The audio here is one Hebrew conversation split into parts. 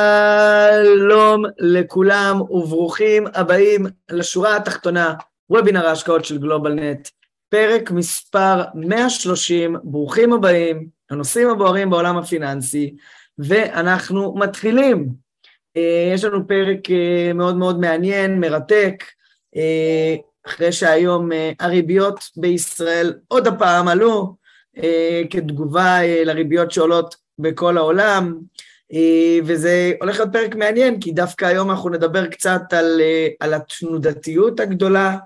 שלום לכולם וברוכים הבאים לשורה התחתונה, וובינר ההשקעות של גלובלנט, פרק מספר 130, ברוכים הבאים, הנושאים הבוערים בעולם הפיננסי, ואנחנו מתחילים. אה, יש לנו פרק אה, מאוד מאוד מעניין, מרתק, אה, אחרי שהיום הריביות בישראל עוד הפעם עלו, כתגובה לריביות שעולות בכל העולם. אה, וזה הולך להיות פרק מעניין, כי דווקא היום אנחנו נדבר קצת על, אה, על התנודתיות הגדולה,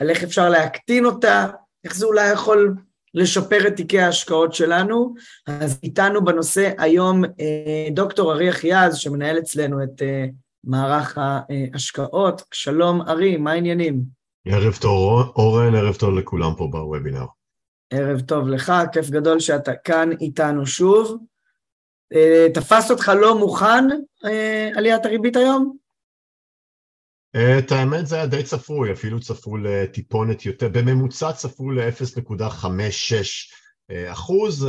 על איך אפשר להקטין אותה, איך זה אולי יכול לשפר את תיקי ההשקעות שלנו. אז איתנו בנושא היום אה, דוקטור ארי אחיעז, שמנהל אצלנו את מערך ההשקעות. שלום ארי, מה העניינים? ערב טוב אורן, ערב טוב לכולם פה בוובינר. ערב טוב לך, כיף גדול שאתה כאן איתנו שוב. אה, תפס אותך לא מוכן אה, עליית הריבית היום? אה, את האמת זה היה די צפוי, אפילו צפו לטיפונת יותר, בממוצע צפו ל-0.56 אחוז,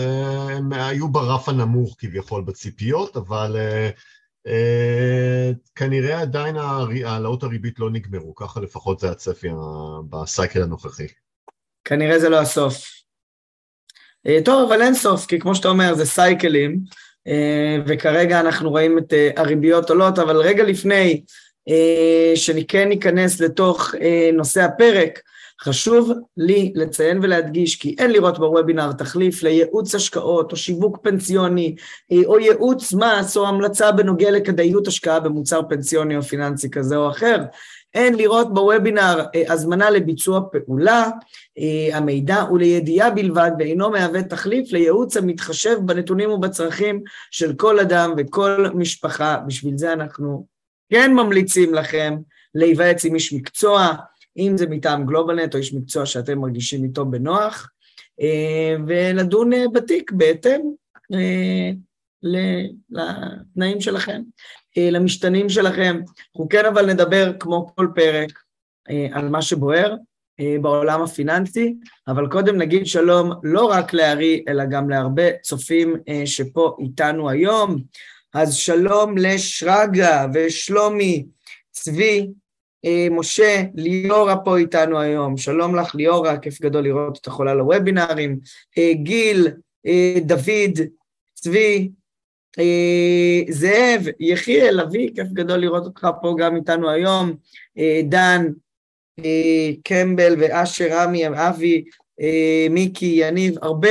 הם היו ברף הנמוך כביכול בציפיות, אבל כנראה עדיין העלאות הריבית לא נגמרו, ככה לפחות זה הצפי בסייקל הנוכחי. כנראה זה לא הסוף. טוב, אבל אין סוף, כי כמו שאתה אומר, זה סייקלים, וכרגע אנחנו רואים את אה, הריביות עולות, אבל רגע לפני אה, שכן ניכנס לתוך נושא הפרק, חשוב לי לציין ולהדגיש כי אין לראות בוובינר תחליף לייעוץ השקעות או שיווק פנסיוני או ייעוץ מס או המלצה בנוגע לכדאיות השקעה במוצר פנסיוני או פיננסי כזה או אחר. אין לראות בוובינר אה, הזמנה לביצוע פעולה, אה, המידע הוא לידיעה בלבד ואינו מהווה תחליף לייעוץ המתחשב בנתונים ובצרכים של כל אדם וכל משפחה. בשביל זה אנחנו כן ממליצים לכם להיוועץ עם איש מקצוע, אם זה מטעם גלובלנט או איש מקצוע שאתם מרגישים איתו בנוח, אה, ולדון בתיק בהתאם לתנאים שלכם. אה, למשתנים שלכם. אנחנו כן אבל נדבר, כמו כל פרק, אה, על מה שבוער אה, בעולם הפיננסי, אבל קודם נגיד שלום לא רק לארי, אלא גם להרבה צופים שפה איתנו היום. אז שלום לשרגא ושלומי, צבי, משה, ליאורה פה איתנו היום. שלום לך ליאורה, כיף גדול לראות אותך עולה לוובינרים. גיל, דוד, צבי, זאב, יחיאל, אבי, כיף גדול לראות אותך פה גם איתנו היום, אה, דן, אה, קמבל ואשר, רמי, אבי, מיקי, יניב, הרבה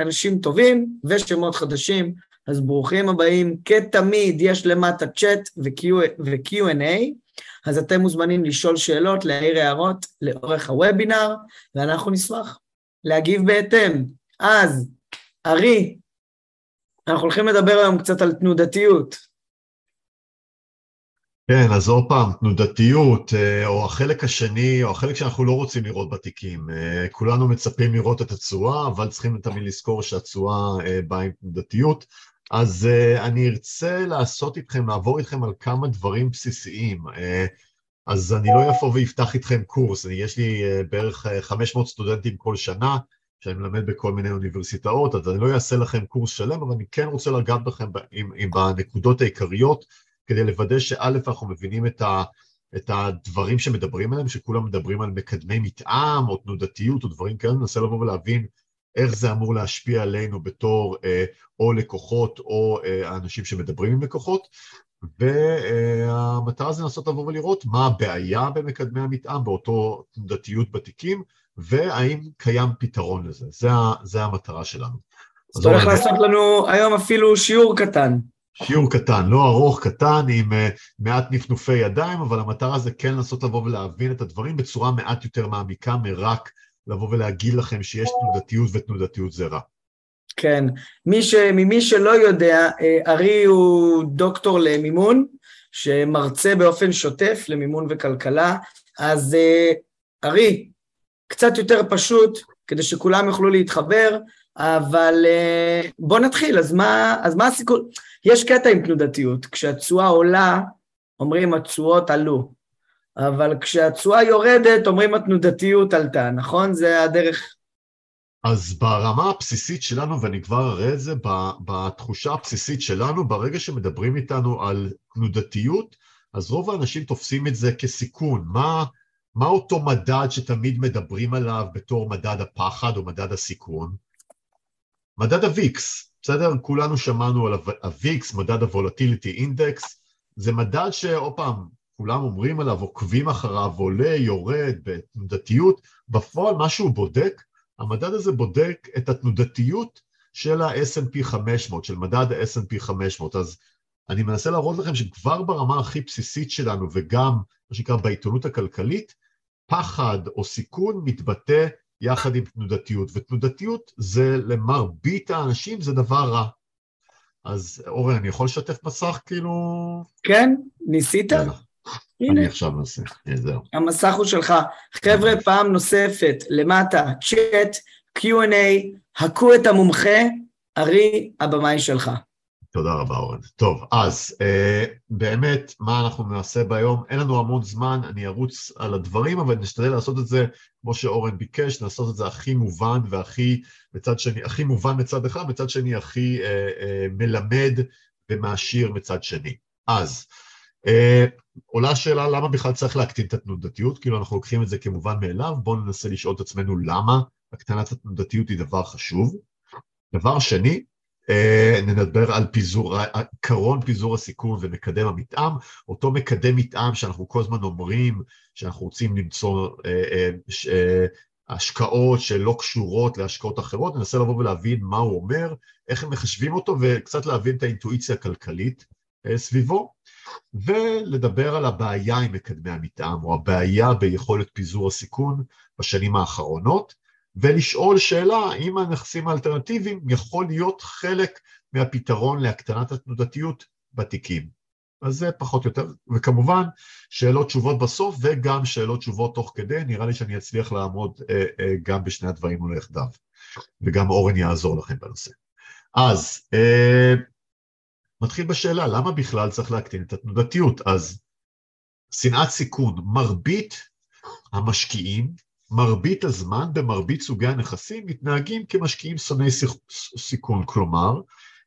אנשים טובים ושמות חדשים, אז ברוכים הבאים. כתמיד יש למטה צ'אט ו-Q&A, אז אתם מוזמנים לשאול שאלות, להעיר הערות לאורך הוובינר, ואנחנו נשמח להגיב בהתאם. אז, ארי, אנחנו הולכים לדבר היום קצת על תנודתיות. כן, אז עוד פעם, תנודתיות, אה, או החלק השני, או החלק שאנחנו לא רוצים לראות בתיקים. אה, כולנו מצפים לראות את התשואה, אבל צריכים תמיד לזכור שהתשואה אה, באה עם תנודתיות. אז אני ארצה לעשות איתכם, לעבור איתכם על כמה דברים בסיסיים. אז אני לא אבוא ואפתח איתכם קורס, יש לי בערך 500 סטודנטים כל שנה, שאני מלמד בכל מיני אוניברסיטאות, אז אני לא אעשה לכם קורס שלם, אבל אני כן רוצה לגעת בכם עם, עם הנקודות העיקריות, כדי לוודא שא', אנחנו מבינים את, ה, את הדברים שמדברים עליהם, שכולם מדברים על מקדמי מתאם, או תנודתיות, או דברים כאלה, ננסה לבוא ולהבין איך זה אמור להשפיע עלינו בתור אה, או לקוחות, או אה, האנשים שמדברים עם לקוחות, והמטרה זה לנסות לבוא ולראות מה הבעיה במקדמי המתאם, באותו תנודתיות בתיקים, והאם קיים פתרון לזה. זה, זה המטרה שלנו. אז אתה הולך לעשות לנו היום אפילו שיעור קטן. שיעור קטן, לא ארוך, קטן, עם uh, מעט נפנופי ידיים, אבל המטרה זה כן לנסות לבוא ולהבין את הדברים בצורה מעט יותר מעמיקה מרק לבוא ולהגיד לכם שיש תנודתיות ותנודתיות זה רע. כן. מי ש... ממי שלא יודע, אה, ארי הוא דוקטור למימון, שמרצה באופן שוטף למימון וכלכלה. אז אה, ארי, קצת יותר פשוט, כדי שכולם יוכלו להתחבר, אבל אה, בוא נתחיל, אז מה, אז מה הסיכון? יש קטע עם תנודתיות, כשהתשואה עולה, אומרים התשואות עלו, אבל כשהתשואה יורדת, אומרים התנודתיות עלתה, נכון? זה הדרך אז ברמה הבסיסית שלנו, ואני כבר אראה את זה, בתחושה הבסיסית שלנו, ברגע שמדברים איתנו על תנודתיות, אז רוב האנשים תופסים את זה כסיכון. מה, מה אותו מדד שתמיד מדברים עליו בתור מדד הפחד או מדד הסיכון? מדד ה-VIX, בסדר? כולנו שמענו על ה-VIX, מדד ה-Volatility Index, זה מדד שעוד פעם, כולם אומרים עליו, עוקבים אחריו, עולה, יורד, בתנודתיות, בפועל מה שהוא בודק המדד הזה בודק את התנודתיות של ה-S&P 500, של מדד ה-S&P 500, אז אני מנסה להראות לכם שכבר ברמה הכי בסיסית שלנו וגם מה שנקרא בעיתונות הכלכלית, פחד או סיכון מתבטא יחד עם תנודתיות, ותנודתיות זה למרבית האנשים זה דבר רע. אז אורן, אני יכול לשתף מסך כאילו? כן, ניסית? הנה. אני עכשיו מנסה, זהו. המסך הוא שלך. חבר'ה, פעם נוספת, למטה, צ'אט, Q&A, הכו את המומחה, ארי, הבמאי שלך. תודה רבה, אורן. טוב, אז אה, באמת, מה אנחנו נעשה ביום? אין לנו המון זמן, אני ארוץ על הדברים, אבל נשתדל לעשות את זה כמו שאורן ביקש, לעשות את זה הכי מובן והכי, מצד שני, הכי מובן מצד אחד, מצד שני הכי אה, אה, מלמד ומעשיר מצד שני. אז, אה, עולה השאלה למה בכלל צריך להקטין את התנודתיות, כאילו אנחנו לוקחים את זה כמובן מאליו, בואו ננסה לשאול את עצמנו למה הקטנת התנודתיות היא דבר חשוב. דבר שני, נדבר על פיזור, עקרון פיזור הסיכון ומקדם המתאם, אותו מקדם מתאם שאנחנו כל הזמן אומרים שאנחנו רוצים למצוא אה, אה, השקעות שלא קשורות להשקעות אחרות, ננסה לבוא ולהבין מה הוא אומר, איך הם מחשבים אותו וקצת להבין את האינטואיציה הכלכלית סביבו. ולדבר על הבעיה עם מקדמי המתאם, או הבעיה ביכולת פיזור הסיכון בשנים האחרונות, ולשאול שאלה האם הנכסים האלטרנטיביים יכול להיות חלק מהפתרון להקטנת התנודתיות בתיקים. אז זה פחות או יותר, וכמובן שאלות תשובות בסוף וגם שאלות תשובות תוך כדי, נראה לי שאני אצליח לעמוד אה, אה, גם בשני הדברים מול יחדיו, וגם אורן יעזור לכם בנושא. אז אה, מתחיל בשאלה, למה בכלל צריך להקטין את התנודתיות? אז שנאת סיכון, מרבית המשקיעים, מרבית הזמן במרבית סוגי הנכסים מתנהגים כמשקיעים שונאי סיכון, כלומר,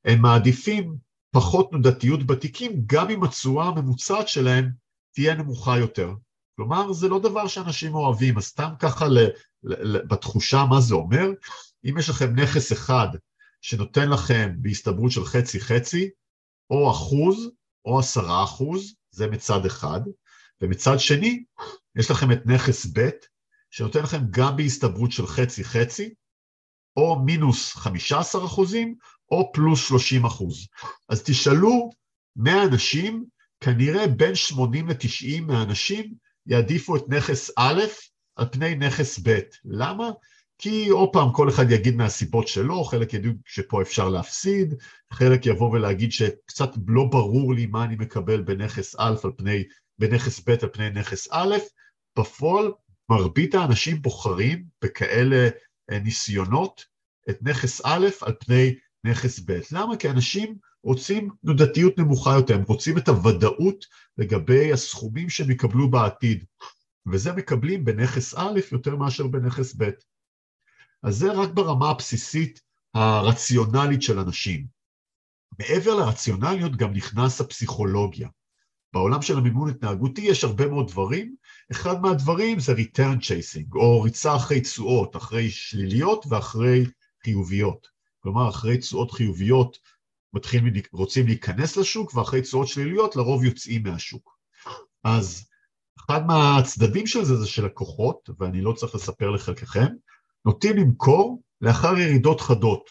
הם מעדיפים פחות תנודתיות בתיקים גם אם התשואה הממוצעת שלהם תהיה נמוכה יותר. כלומר, זה לא דבר שאנשים אוהבים, אז סתם ככה ל, ל, ל, בתחושה מה זה אומר, אם יש לכם נכס אחד שנותן לכם בהסתברות של חצי-חצי, או אחוז או עשרה אחוז, זה מצד אחד, ומצד שני, יש לכם את נכס ב', שנותן לכם גם בהסתברות של חצי-חצי, או מינוס 15 אחוזים, או פלוס 30 אחוז. אז תשאלו 100 אנשים, כנראה בין 80 ל-90 מהאנשים יעדיפו את נכס א' על פני נכס ב'. למה? כי עוד פעם כל אחד יגיד מהסיבות שלו, חלק יגידו שפה אפשר להפסיד, חלק יבוא ולהגיד שקצת לא ברור לי מה אני מקבל בנכס א' על פני, בנכס ב' על פני נכס א', בפועל מרבית האנשים בוחרים בכאלה אה, ניסיונות את נכס א' על פני נכס ב'. למה? כי אנשים רוצים תנודתיות נמוכה יותר, הם רוצים את הוודאות לגבי הסכומים שהם יקבלו בעתיד, וזה מקבלים בנכס א' יותר מאשר בנכס ב'. אז זה רק ברמה הבסיסית הרציונלית של אנשים. מעבר לרציונליות גם נכנס הפסיכולוגיה. בעולם של המימון התנהגותי יש הרבה מאוד דברים, אחד מהדברים זה return chasing, או ריצה אחרי תשואות, אחרי שליליות ואחרי חיוביות. כלומר, אחרי תשואות חיוביות מתחילים, רוצים להיכנס לשוק, ואחרי תשואות שליליות לרוב יוצאים מהשוק. אז אחד מהצדדים של זה זה של לקוחות, ואני לא צריך לספר לחלקכם, נוטים למכור לאחר ירידות חדות.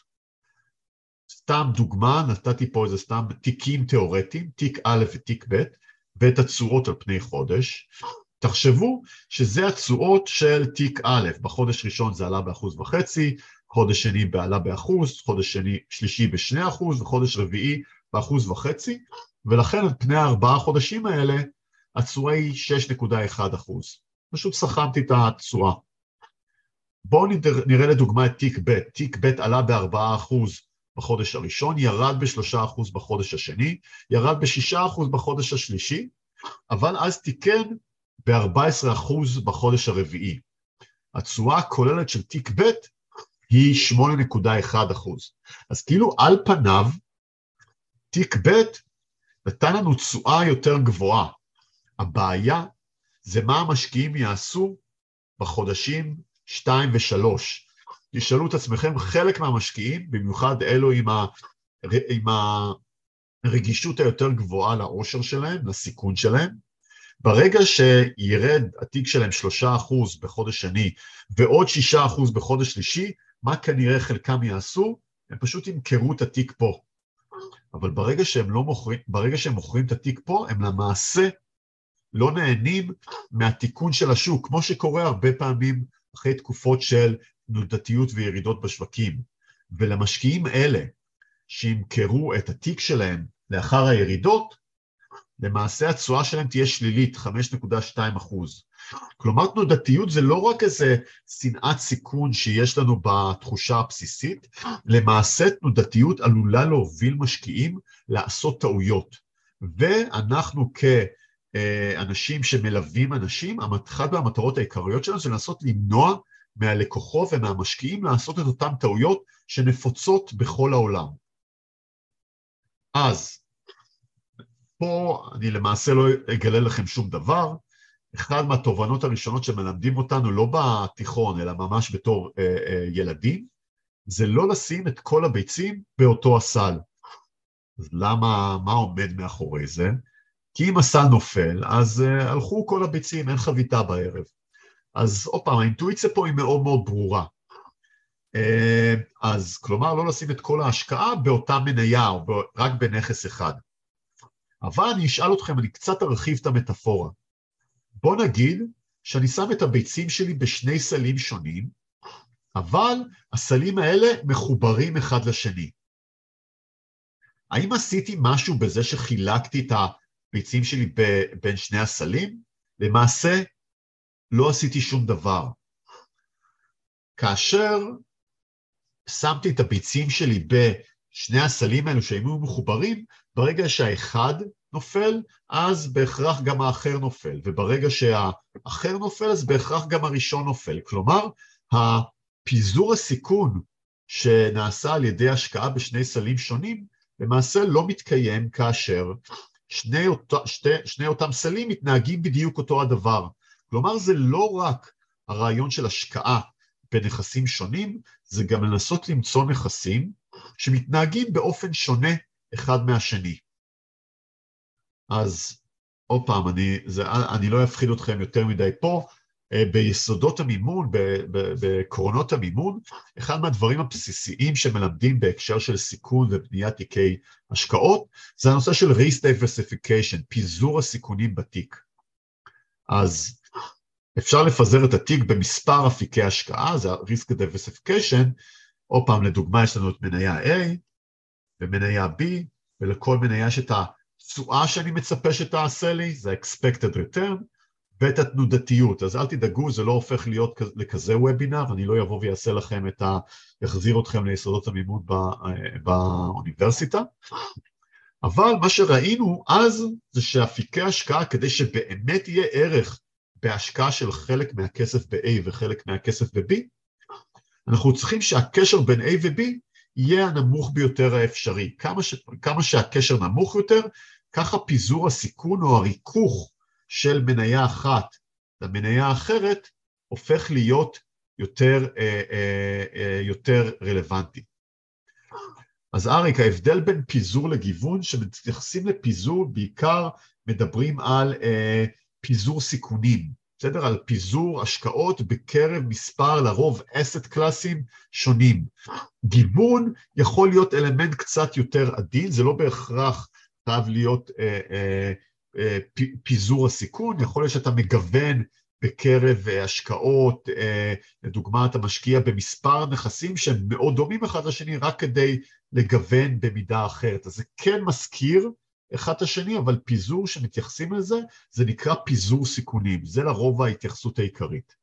סתם דוגמה, נתתי פה איזה סתם תיקים תיאורטיים, תיק א' ותיק ב', ואת התשואות על פני חודש. תחשבו שזה התשואות של תיק א', בחודש ראשון זה עלה באחוז וחצי, חודש שני בעלה באחוז, חודש שני, שלישי בשני אחוז, וחודש רביעי באחוז וחצי, ולכן על פני הארבעה חודשים האלה, התשואה היא 6.1 אחוז. פשוט סכמתי את התשואה. בואו נראה לדוגמה את תיק ב', תיק ב' עלה ב-4% בחודש הראשון, ירד ב-3% בחודש השני, ירד ב-6% בחודש השלישי, אבל אז תיקן ב-14% בחודש הרביעי. התשואה הכוללת של תיק ב' היא 8.1 אז כאילו על פניו, תיק ב' נתן לנו תשואה יותר גבוהה. הבעיה זה מה המשקיעים יעשו בחודשים 2 ו-3. תשאלו את עצמכם, חלק מהמשקיעים, במיוחד אלו עם, ה, עם הרגישות היותר גבוהה לעושר שלהם, לסיכון שלהם, ברגע שירד התיק שלהם 3% בחודש שני ועוד 6% בחודש שלישי, מה כנראה חלקם יעשו? הם פשוט ימכרו את התיק פה. אבל ברגע שהם, לא מוכרים, ברגע שהם מוכרים את התיק פה, הם למעשה לא נהנים מהתיקון של השוק, כמו שקורה הרבה פעמים אחרי תקופות של תנודתיות וירידות בשווקים. ולמשקיעים אלה שימכרו את התיק שלהם לאחר הירידות, למעשה התשואה שלהם תהיה שלילית, 5.2 אחוז. כלומר, תנודתיות זה לא רק איזה שנאת סיכון שיש לנו בתחושה הבסיסית, למעשה תנודתיות עלולה להוביל משקיעים לעשות טעויות. ואנחנו כאנשים שמלווים אנשים, אחת מהמטרות העיקריות שלנו זה לנסות למנוע מהלקוחות ומהמשקיעים לעשות את אותן טעויות שנפוצות בכל העולם. אז, פה אני למעשה לא אגלה לכם שום דבר, אחד מהתובנות הראשונות שמלמדים אותנו, לא בתיכון, אלא ממש בתור אה, אה, ילדים, זה לא לשים את כל הביצים באותו הסל. אז למה, מה עומד מאחורי זה? כי אם הסל נופל, אז אה, הלכו כל הביצים, אין חביתה בערב. אז עוד פעם, האינטואיציה פה היא מאוד מאוד ברורה. אה, אז כלומר, לא לשים את כל ההשקעה באותה מניה או רק בנכס אחד. אבל אני אשאל אתכם, אני קצת ארחיב את המטאפורה. בוא נגיד שאני שם את הביצים שלי בשני סלים שונים, אבל הסלים האלה מחוברים אחד לשני. האם עשיתי משהו בזה שחילקתי את הביצים שלי בין שני הסלים? למעשה, לא עשיתי שום דבר. כאשר שמתי את הביצים שלי בשני הסלים האלו שהיו מחוברים, ברגע שהאחד נופל, אז בהכרח גם האחר נופל, וברגע שהאחר נופל, אז בהכרח גם הראשון נופל. כלומר, הפיזור הסיכון שנעשה על ידי השקעה בשני סלים שונים, למעשה לא מתקיים כאשר שני, אות... שתי, שני אותם סלים מתנהגים בדיוק אותו הדבר. כלומר, זה לא רק הרעיון של השקעה בנכסים שונים, זה גם לנסות למצוא נכסים שמתנהגים באופן שונה אחד מהשני. אז עוד פעם, אני, זה, אני לא אפחיד אתכם יותר מדי פה, אה, ביסודות המימון, בעקרונות המימון, אחד מהדברים הבסיסיים שמלמדים בהקשר של סיכון ובניית תיקי השקעות, זה הנושא של risk diversification, פיזור הסיכונים בתיק. אז אפשר לפזר את התיק במספר אפיקי השקעה, זה ה-risk diversification, עוד פעם, לדוגמה, יש לנו את מניה A ומניה B, ולכל מניה יש את. התשואה שאני מצפה שתעשה לי, זה ה-expected return, ואת התנודתיות. אז אל תדאגו, זה לא הופך להיות לכזה וובינר, אני לא אבוא ויעשה לכם את ה... יחזיר אתכם ליסודות המימון באוניברסיטה. אבל מה שראינו אז זה שאפיקי השקעה, כדי שבאמת יהיה ערך בהשקעה של חלק מהכסף ב-A וחלק מהכסף ב-B, אנחנו צריכים שהקשר בין A ו-B יהיה הנמוך ביותר האפשרי. כמה, ש... כמה שהקשר נמוך יותר, ככה פיזור הסיכון או הריכוך של מניה אחת למניה אחרת הופך להיות יותר, אה, אה, אה, יותר רלוונטי. אז אריק, ההבדל בין פיזור לגיוון, שמתייחסים לפיזור, בעיקר מדברים על אה, פיזור סיכונים, בסדר? על פיזור השקעות בקרב מספר, לרוב אסט קלאסים שונים. גיוון יכול להיות אלמנט קצת יותר עדין, זה לא בהכרח חייב להיות אה, אה, אה, פיזור הסיכון, יכול להיות שאתה מגוון בקרב השקעות, לדוגמה אתה משקיע במספר נכסים שהם מאוד דומים אחד לשני רק כדי לגוון במידה אחרת. אז זה כן מזכיר אחד את השני, אבל פיזור שמתייחסים לזה, זה נקרא פיזור סיכונים, זה לרוב ההתייחסות העיקרית.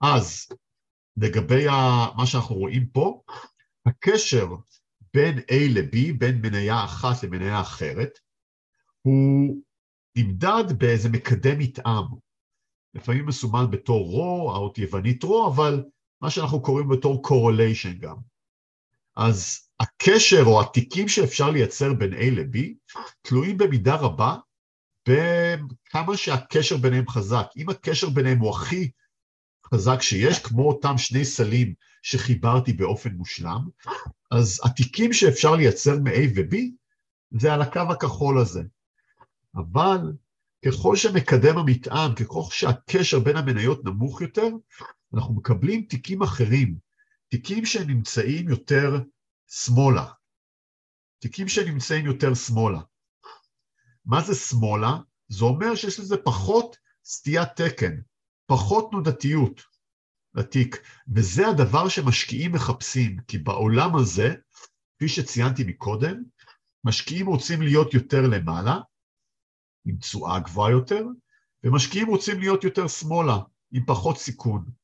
אז לגבי מה שאנחנו רואים פה, הקשר בין A ל-B, בין מניה אחת למניה אחרת, הוא נמדד באיזה מקדם מתאם. לפעמים מסומן בתור רו, האות יוונית רו, אבל מה שאנחנו קוראים בתור correlation גם. אז הקשר או התיקים שאפשר לייצר בין A ל-B תלויים במידה רבה בכמה שהקשר ביניהם חזק. אם הקשר ביניהם הוא הכי חזק שיש, כמו אותם שני סלים שחיברתי באופן מושלם, אז התיקים שאפשר לייצר מ-A ו-B זה על הקו הכחול הזה. אבל ככל שמקדם המתאם, ככל שהקשר בין המניות נמוך יותר, אנחנו מקבלים תיקים אחרים, תיקים שנמצאים יותר שמאלה, תיקים שנמצאים יותר שמאלה. מה זה שמאלה? זה אומר שיש לזה פחות סטיית תקן, פחות תנודתיות לתיק, וזה הדבר שמשקיעים מחפשים, כי בעולם הזה, כפי שציינתי מקודם, משקיעים רוצים להיות יותר למעלה, עם תשואה גבוהה יותר, ומשקיעים רוצים להיות יותר שמאלה, עם פחות סיכון.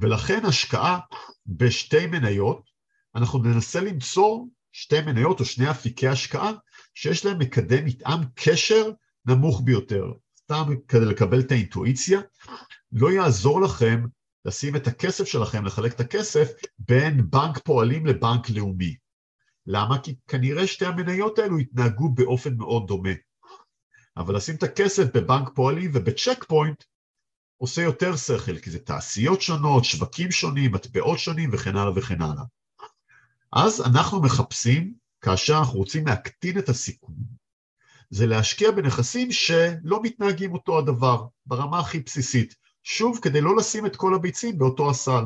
ולכן השקעה בשתי מניות, אנחנו ננסה למצוא שתי מניות או שני אפיקי השקעה שיש להם מקדם מטעם קשר נמוך ביותר. סתם כדי לקבל את האינטואיציה, לא יעזור לכם לשים את הכסף שלכם, לחלק את הכסף בין בנק פועלים לבנק לאומי. למה? כי כנראה שתי המניות האלו התנהגו באופן מאוד דומה. אבל לשים את הכסף בבנק פועלים ובצ'ק פוינט עושה יותר שכל, כי זה תעשיות שונות, שווקים שונים, מטבעות שונים וכן הלאה וכן הלאה. אז אנחנו מחפשים, כאשר אנחנו רוצים להקטין את הסיכון, זה להשקיע בנכסים שלא מתנהגים אותו הדבר, ברמה הכי בסיסית. שוב, כדי לא לשים את כל הביצים באותו הסל.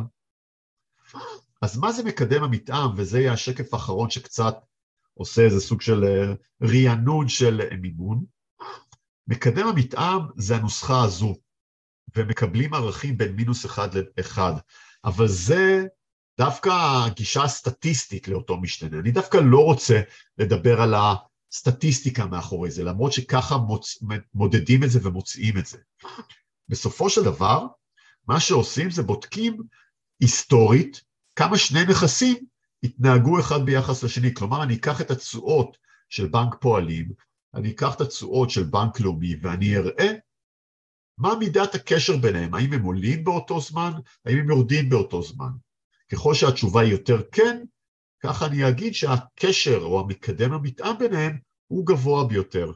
אז מה זה מקדם המתאם, וזה יהיה השקף האחרון שקצת עושה איזה סוג של אה, רענון של מימון. מקדם המתאם זה הנוסחה הזו, ומקבלים ערכים בין מינוס אחד לאחד, אבל זה דווקא הגישה הסטטיסטית לאותו משתנה. אני דווקא לא רוצה לדבר על הסטטיסטיקה מאחורי זה, למרות שככה מוצ... מודדים את זה ומוצאים את זה. בסופו של דבר, מה שעושים זה בודקים היסטורית כמה שני נכסים התנהגו אחד ביחס לשני. כלומר, אני אקח את התשואות של בנק פועלים, אני אקח את התשואות של בנק לאומי ואני אראה מה מידת הקשר ביניהם, האם הם עולים באותו זמן, האם הם יורדים באותו זמן. ככל שהתשובה היא יותר כן, ככה אני אגיד שהקשר או המקדם המתאם ביניהם הוא גבוה ביותר.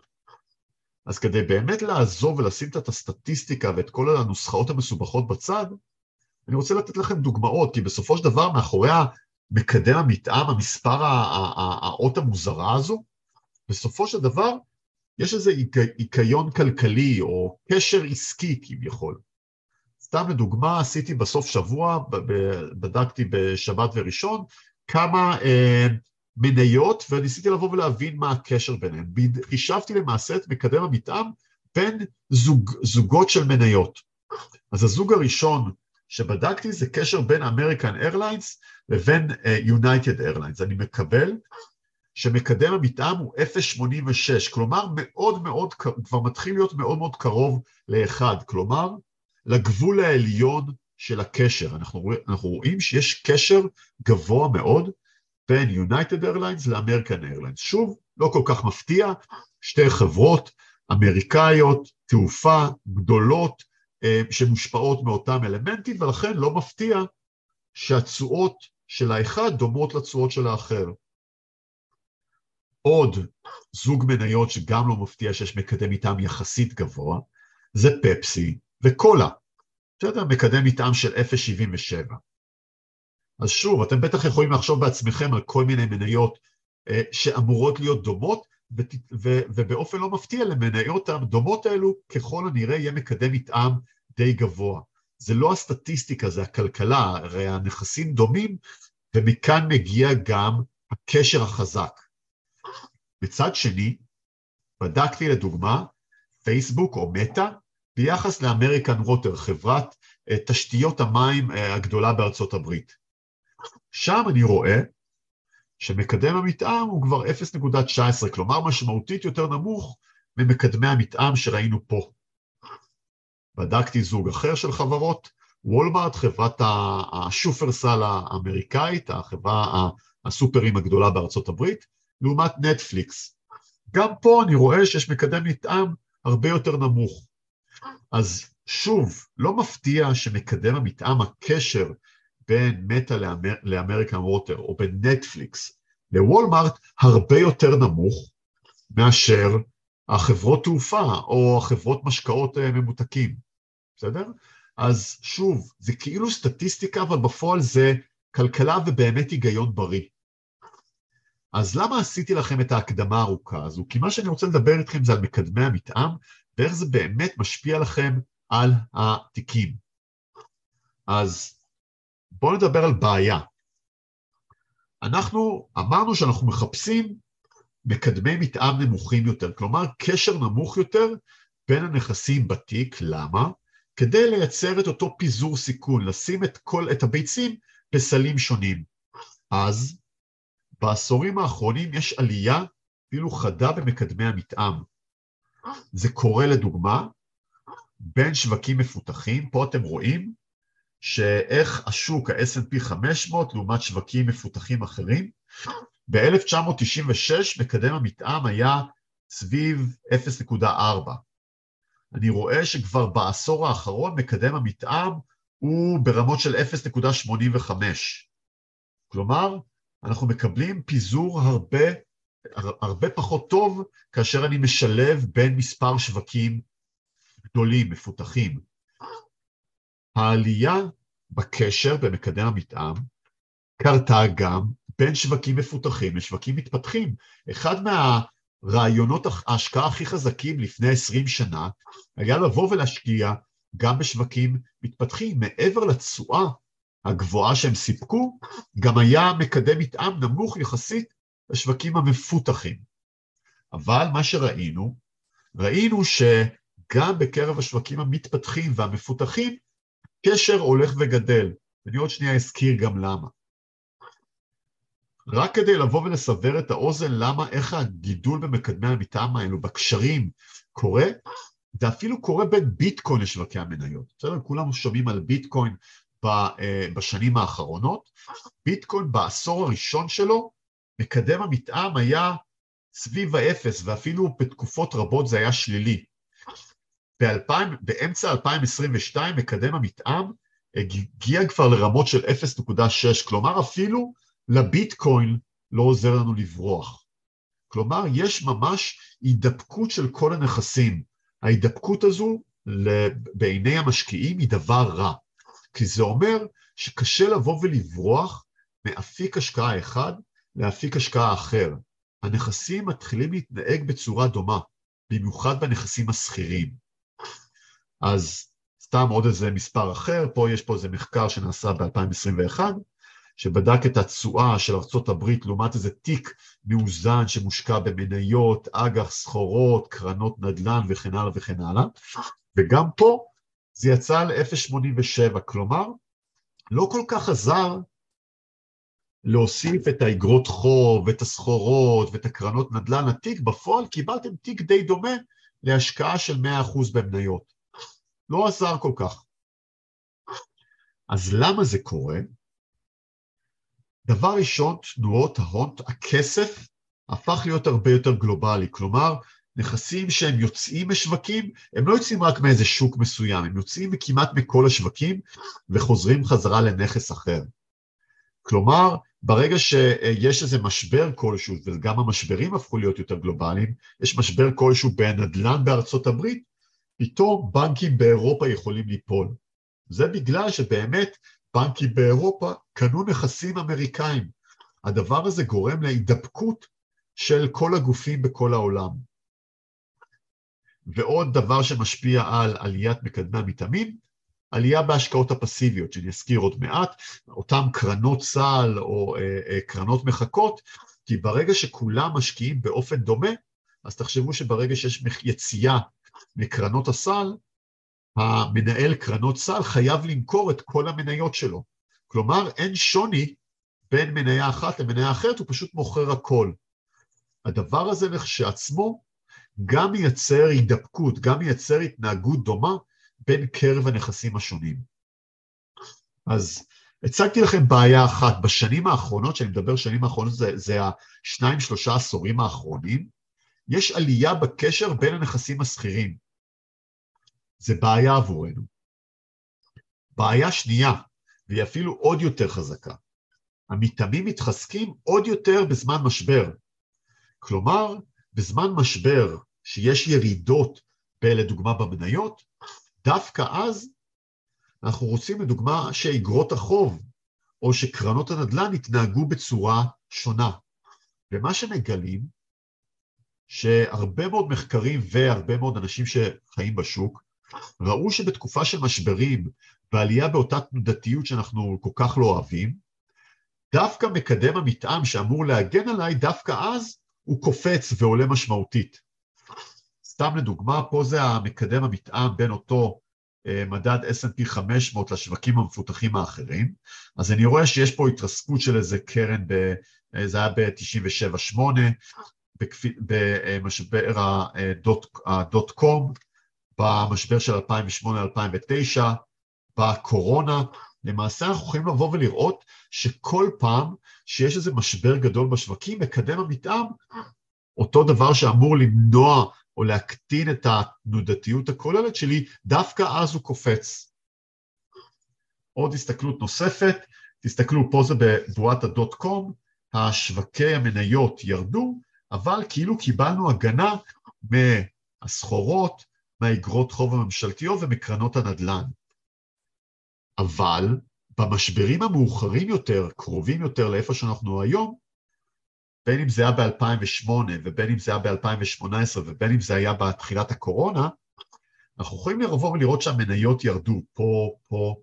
אז כדי באמת לעזוב ולשים את הסטטיסטיקה ואת כל הנוסחאות המסובכות בצד, אני רוצה לתת לכם דוגמאות, כי בסופו של דבר מאחורי המקדם המתאם, המספר האות המוזרה הזו, בסופו של דבר יש איזה היקיון כלכלי או קשר עסקי כביכול. סתם לדוגמה, עשיתי בסוף שבוע, בדקתי בשבת וראשון, כמה אה, מניות, וניסיתי לבוא ולהבין מה הקשר ביניהן. חישבתי למעשה את מקדם המתאם בין זוג, זוגות של מניות. אז הזוג הראשון שבדקתי זה קשר בין American Airlines לבין United אה, Airlines. אני מקבל שמקדם המתאם הוא 0.86, כלומר מאוד מאוד, כבר מתחיל להיות מאוד מאוד קרוב לאחד, כלומר לגבול העליון של הקשר. אנחנו, אנחנו רואים שיש קשר גבוה מאוד בין United Airlines ל American Airlines. שוב, לא כל כך מפתיע, שתי חברות אמריקאיות, תעופה, גדולות, אה, שמושפעות מאותם אלמנטים, ולכן לא מפתיע שהתשואות של האחד דומות לתשואות של האחר. עוד זוג מניות שגם לא מפתיע שיש מקדם מטעם יחסית גבוה, זה פפסי וקולה. בסדר? מקדם מטעם של 0.77. אז שוב, אתם בטח יכולים לחשוב בעצמכם על כל מיני מניות אה, שאמורות להיות דומות, ו- ו- ובאופן לא מפתיע למניות הדומות האלו, ככל הנראה יהיה מקדם מטעם די גבוה. זה לא הסטטיסטיקה, זה הכלכלה, הרי הנכסים דומים, ומכאן מגיע גם הקשר החזק. מצד שני, בדקתי לדוגמה פייסבוק או מטא ביחס לאמריקן ווטר, חברת אה, תשתיות המים אה, הגדולה בארצות הברית. שם אני רואה שמקדם המתאם הוא כבר 0.19, כלומר משמעותית יותר נמוך ממקדמי המתאם שראינו פה. בדקתי זוג אחר של חברות, וולמארט, חברת השופרסל האמריקאית, החברה הסופרים הגדולה בארצות הברית, לעומת נטפליקס. גם פה אני רואה שיש מקדם מתאם הרבה יותר נמוך. אז שוב, לא מפתיע שמקדם המתאם, הקשר בין מטא לאמר, לאמריקן ווטר או בין נטפליקס לוולמארט הרבה יותר נמוך מאשר החברות תעופה או החברות משקאות אה, ממותקים, בסדר? אז שוב, זה כאילו סטטיסטיקה, אבל בפועל זה כלכלה ובאמת היגיון בריא. אז למה עשיתי לכם את ההקדמה הארוכה הזו? כי מה שאני רוצה לדבר איתכם זה על מקדמי המתאם, ואיך זה באמת משפיע לכם על התיקים. אז בואו נדבר על בעיה. אנחנו אמרנו שאנחנו מחפשים מקדמי מתאם נמוכים יותר, כלומר קשר נמוך יותר בין הנכסים בתיק, למה? כדי לייצר את אותו פיזור סיכון, לשים את, כל, את הביצים בסלים שונים. אז בעשורים האחרונים יש עלייה אפילו חדה במקדמי המתאם. זה קורה לדוגמה בין שווקים מפותחים, פה אתם רואים שאיך השוק ה-S&P 500 לעומת שווקים מפותחים אחרים, ב-1996 מקדם המתאם היה סביב 0.4. אני רואה שכבר בעשור האחרון מקדם המתאם הוא ברמות של 0.85. כלומר, אנחנו מקבלים פיזור הרבה, הרבה פחות טוב כאשר אני משלב בין מספר שווקים גדולים, מפותחים. העלייה בקשר במקדם המתאם קרתה גם בין שווקים מפותחים לשווקים מתפתחים. אחד מהרעיונות ההשקעה הכי חזקים לפני 20 שנה היה לבוא ולהשקיע גם בשווקים מתפתחים. מעבר לתשואה הגבוהה שהם סיפקו, גם היה מקדם מתאם נמוך יחסית לשווקים המפותחים. אבל מה שראינו, ראינו שגם בקרב השווקים המתפתחים והמפותחים, קשר הולך וגדל. אני עוד שנייה אזכיר גם למה. רק כדי לבוא ולסבר את האוזן למה, איך הגידול במקדמי המטעם האלו, בקשרים, קורה, זה אפילו קורה בין ביטקוין לשווקי המניות. בסדר? כולם שומעים על ביטקוין בשנים האחרונות. ביטקוין בעשור הראשון שלו, מקדם המתאם היה סביב האפס, ואפילו בתקופות רבות זה היה שלילי. ב- באמצע 2022 מקדם המתאם הגיע כבר לרמות של 0.6, כלומר אפילו לביטקוין לא עוזר לנו לברוח. כלומר, יש ממש הידבקות של כל הנכסים. ההידבקות הזו בעיני המשקיעים היא דבר רע, כי זה אומר שקשה לבוא ולברוח מאפיק השקעה אחד לאפיק השקעה אחר. הנכסים מתחילים להתנהג בצורה דומה, במיוחד בנכסים השכירים. אז סתם עוד איזה מספר אחר, פה יש פה איזה מחקר שנעשה ב-2021, שבדק את התשואה של ארה"ב לעומת איזה תיק מאוזן שמושקע במניות, אג"ח, סחורות, קרנות נדל"ן וכן הלאה וכן הלאה, וגם פה זה יצא ל-0.87, כלומר, לא כל כך עזר להוסיף את האגרות חוב, ואת הסחורות, ואת הקרנות נדל"ן לתיק, בפועל קיבלתם תיק די דומה להשקעה של 100% במניות. לא עזר כל כך. אז למה זה קורה? דבר ראשון, תנועות ההון, הכסף הפך להיות הרבה יותר גלובלי, כלומר, נכסים שהם יוצאים משווקים, הם לא יוצאים רק מאיזה שוק מסוים, הם יוצאים כמעט מכל השווקים וחוזרים חזרה לנכס אחר. כלומר, ברגע שיש איזה משבר כלשהו, וגם המשברים הפכו להיות יותר גלובליים, יש משבר כלשהו בנדל"ן בארצות הברית, פתאום בנקים באירופה יכולים ליפול. זה בגלל שבאמת בנקים באירופה קנו נכסים אמריקאים. הדבר הזה גורם להידבקות של כל הגופים בכל העולם. ועוד דבר שמשפיע על עליית מקדמי המתאמים, עלייה בהשקעות הפסיביות, שאני אזכיר עוד מעט, אותן קרנות סל או אה, אה, קרנות מחכות, כי ברגע שכולם משקיעים באופן דומה, אז תחשבו שברגע שיש יציאה מקרנות הסל, המנהל קרנות סל חייב למכור את כל המניות שלו. כלומר, אין שוני בין מניה אחת למניה אחרת, הוא פשוט מוכר הכל. הדבר הזה לכשעצמו גם מייצר הידבקות, גם מייצר התנהגות דומה בין קרב הנכסים השונים. אז הצגתי לכם בעיה אחת, בשנים האחרונות, כשאני מדבר שנים האחרונות, זה, זה השניים שלושה עשורים האחרונים, יש עלייה בקשר בין הנכסים השכירים. זה בעיה עבורנו. בעיה שנייה, והיא אפילו עוד יותר חזקה, המתאמים מתחזקים עוד יותר בזמן משבר. כלומר, בזמן משבר, שיש ירידות, לדוגמה במניות, דווקא אז אנחנו רוצים לדוגמה שאיגרות החוב או שקרנות הנדל"ן יתנהגו בצורה שונה. ומה שמגלים, שהרבה מאוד מחקרים והרבה מאוד אנשים שחיים בשוק, ראו שבתקופה של משברים ועלייה באותה תנודתיות שאנחנו כל כך לא אוהבים, דווקא מקדם המתאם שאמור להגן עליי, דווקא אז הוא קופץ ועולה משמעותית. סתם לדוגמה, פה זה המקדם המתאם בין אותו אה, מדד S&P 500 לשווקים המפותחים האחרים, אז אני רואה שיש פה התרסקות של איזה קרן, ב, אה, זה היה ב-97-8, במשבר הדוט קום, במשבר של 2008-2009, בקורונה, למעשה אנחנו יכולים לבוא ולראות שכל פעם שיש איזה משבר גדול בשווקים, מקדם המתאם, אותו דבר שאמור למנוע או להקטין את התנודתיות הכוללת שלי, דווקא אז הוא קופץ. עוד הסתכלות נוספת, תסתכלו, פה זה בבועת הדוט קום, השווקי המניות ירדו, אבל כאילו קיבלנו הגנה מהסחורות, מהאגרות חוב הממשלתיות ומקרנות הנדל"ן. אבל במשברים המאוחרים יותר, קרובים יותר לאיפה שאנחנו היום, בין אם זה היה ב-2008 ובין אם זה היה ב-2018 ובין אם זה היה בתחילת הקורונה, אנחנו יכולים לבוא ולראות שהמניות ירדו פה, פה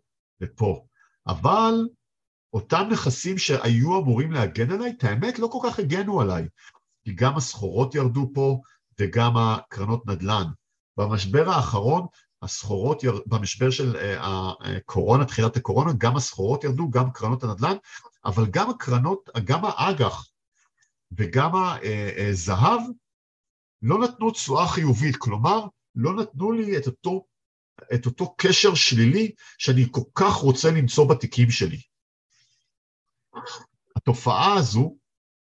ופה. אבל אותם נכסים שהיו אמורים להגן עליי, את האמת לא כל כך הגנו עליי, כי גם הסחורות ירדו פה וגם הקרנות נדל"ן. במשבר האחרון, הסחורות, יר... במשבר של אה, הקורונה, תחילת הקורונה, גם הסחורות ירדו, גם קרנות הנדל"ן, אבל גם הקרנות, גם האג"ח וגם הזהב לא נתנו תשואה חיובית, כלומר, לא נתנו לי את אותו, את אותו קשר שלילי שאני כל כך רוצה למצוא בתיקים שלי. התופעה הזו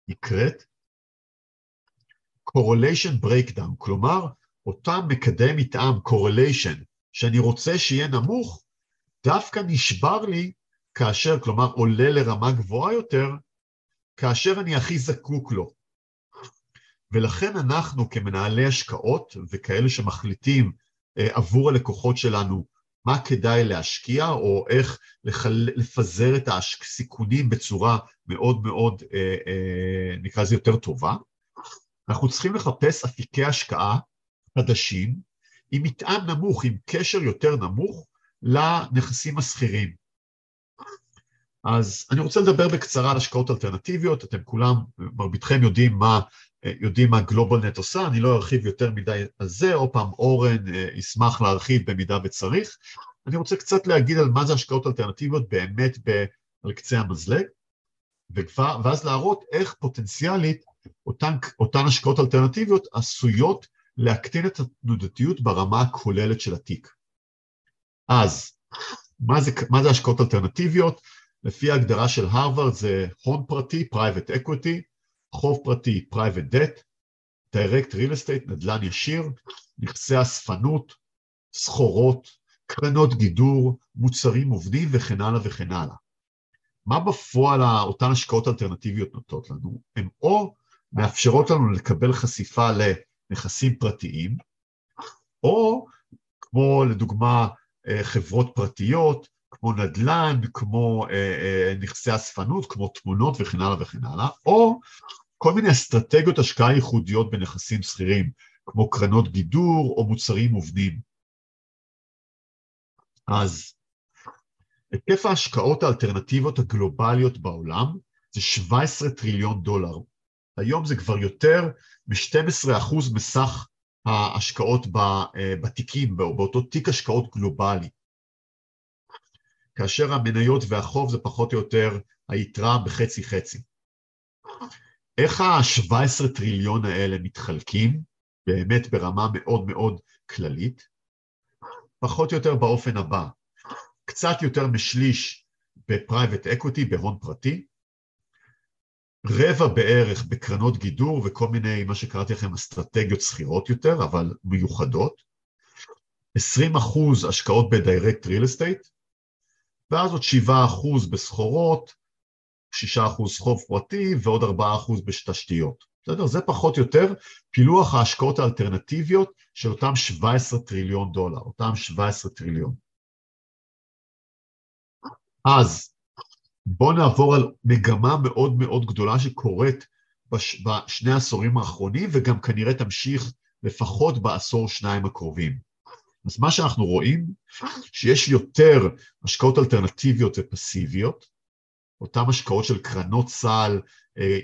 נקראת correlation breakdown, כלומר, אותם מקדם מתאם, correlation, שאני רוצה שיהיה נמוך, דווקא נשבר לי כאשר, כלומר, עולה לרמה גבוהה יותר, כאשר אני הכי זקוק לו. ולכן אנחנו כמנהלי השקעות וכאלה שמחליטים אה, עבור הלקוחות שלנו מה כדאי להשקיע או איך לחל... לפזר את הסיכונים בצורה מאוד מאוד, אה, אה, נקרא לזה יותר טובה, אנחנו צריכים לחפש אפיקי השקעה חדשים עם מטען נמוך, עם קשר יותר נמוך לנכסים השכירים. אז אני רוצה לדבר בקצרה על השקעות אלטרנטיביות, אתם כולם, מרביתכם יודעים מה, יודעים מה גלובלנט עושה, אני לא ארחיב יותר מדי על זה, עוד פעם אורן אה, ישמח להרחיב במידה וצריך. אני רוצה קצת להגיד על מה זה השקעות אלטרנטיביות באמת ב, על קצה המזלג, וכבר, ואז להראות איך פוטנציאלית אותן, אותן השקעות אלטרנטיביות עשויות להקטין את התנודתיות ברמה הכוללת של התיק. אז, מה זה, מה זה השקעות אלטרנטיביות? לפי ההגדרה של הרווארד זה הון פרטי, private equity, חוב פרטי, private debt, direct real estate, נדל"ן ישיר, נכסי אספנות, סחורות, קרנות גידור, מוצרים עובדים וכן הלאה וכן הלאה. מה בפועל אותן השקעות אלטרנטיביות נותנות לנו? הן או מאפשרות לנו לקבל חשיפה לנכסים פרטיים, או כמו לדוגמה אה, חברות פרטיות, כמו נדל"ן, כמו אה, אה, נכסי אספנות, כמו תמונות וכן הלאה וכן הלאה, או כל מיני אסטרטגיות השקעה ייחודיות בנכסים שכירים, כמו קרנות גידור או מוצרים מובנים. אז היקף ההשקעות האלטרנטיביות הגלובליות בעולם זה 17 טריליון דולר. היום זה כבר יותר מ-12% מסך ההשקעות בתיקים, באותו תיק השקעות גלובלי. כאשר המניות והחוב זה פחות או יותר היתרה בחצי חצי. איך ה-17 טריליון האלה מתחלקים, באמת ברמה מאוד מאוד כללית? פחות או יותר באופן הבא, קצת יותר משליש ב private equity, בהון פרטי, רבע בערך בקרנות גידור וכל מיני, מה שקראתי לכם, אסטרטגיות סחירות יותר, אבל מיוחדות, 20 אחוז השקעות ב direct real estate, ואז עוד 7 אחוז בסחורות, 6 אחוז חוב פרטי ועוד 4 אחוז בתשתיות. בסדר? זה פחות או יותר פילוח ההשקעות האלטרנטיביות של אותם 17 טריליון דולר, אותם 17 טריליון. אז בואו נעבור על מגמה מאוד מאוד גדולה שקורית בש... בשני העשורים האחרונים וגם כנראה תמשיך לפחות בעשור שניים הקרובים. אז מה שאנחנו רואים, שיש יותר השקעות אלטרנטיביות ופסיביות, אותן השקעות של קרנות סל,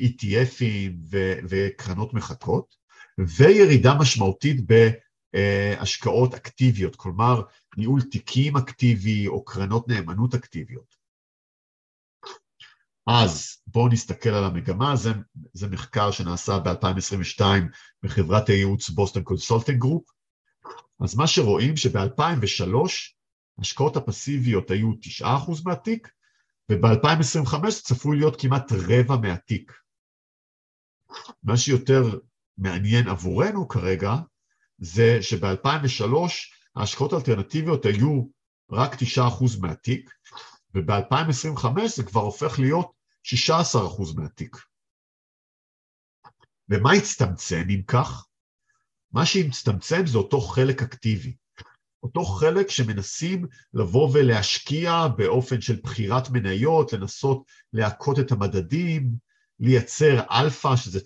ETFים וקרנות מחכות, וירידה משמעותית בהשקעות אקטיביות, כלומר ניהול תיקים אקטיבי או קרנות נאמנות אקטיביות. אז בואו נסתכל על המגמה, זה, זה מחקר שנעשה ב-2022 בחברת הייעוץ Boston Consulting Group. אז מה שרואים שב-2003 השקעות הפסיביות היו 9% מהתיק, וב-2025 צפוי להיות כמעט רבע מהתיק. מה שיותר מעניין עבורנו כרגע, זה שב-2003 ההשקעות האלטרנטיביות היו רק 9% מהתיק, וב-2025 זה כבר הופך להיות 16% מהתיק. ומה הצטמצם אם כך? מה שהצטמצם זה אותו חלק אקטיבי. אותו חלק שמנסים לבוא ולהשקיע באופן של בחירת מניות, לנסות להכות את המדדים, לייצר אלפא, שזה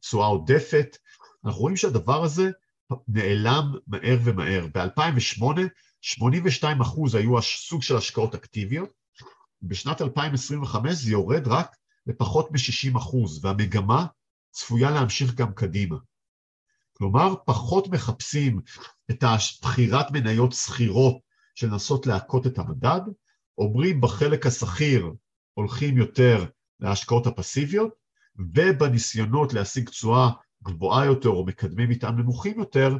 תשואה עודפת. אנחנו רואים שהדבר הזה נעלם מהר ומהר. ב-2008 82 אחוז היו סוג של השקעות אקטיביות, בשנת 2025 זה יורד רק לפחות מ-60 אחוז, והמגמה צפויה להמשיך גם קדימה. כלומר, פחות מחפשים את הבחירת מניות שכירות של לנסות להכות את המדד, אומרים בחלק השכיר הולכים יותר להשקעות הפסיביות, ובניסיונות להשיג תשואה גבוהה יותר או מקדמי מטעם נמוכים יותר,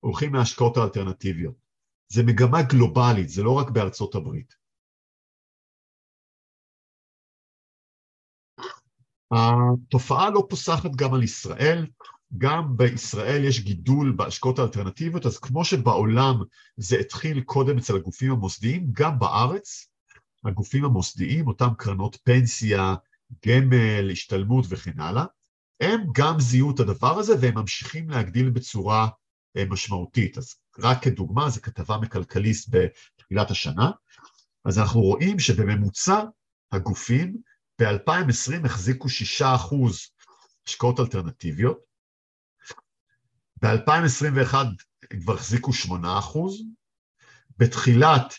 הולכים להשקעות האלטרנטיביות. זה מגמה גלובלית, זה לא רק בארצות הברית. התופעה לא פוסחת גם על ישראל, גם בישראל יש גידול בהשקעות האלטרנטיביות, אז כמו שבעולם זה התחיל קודם אצל הגופים המוסדיים, גם בארץ הגופים המוסדיים, אותם קרנות פנסיה, גמל, השתלמות וכן הלאה, הם גם זיהו את הדבר הזה והם ממשיכים להגדיל בצורה אה, משמעותית. אז רק כדוגמה, זו כתבה מכלכליסט בתחילת השנה, אז אנחנו רואים שבממוצע הגופים ב-2020 החזיקו 6% השקעות אלטרנטיביות, ב-2021 הם כבר החזיקו 8%, בתחילת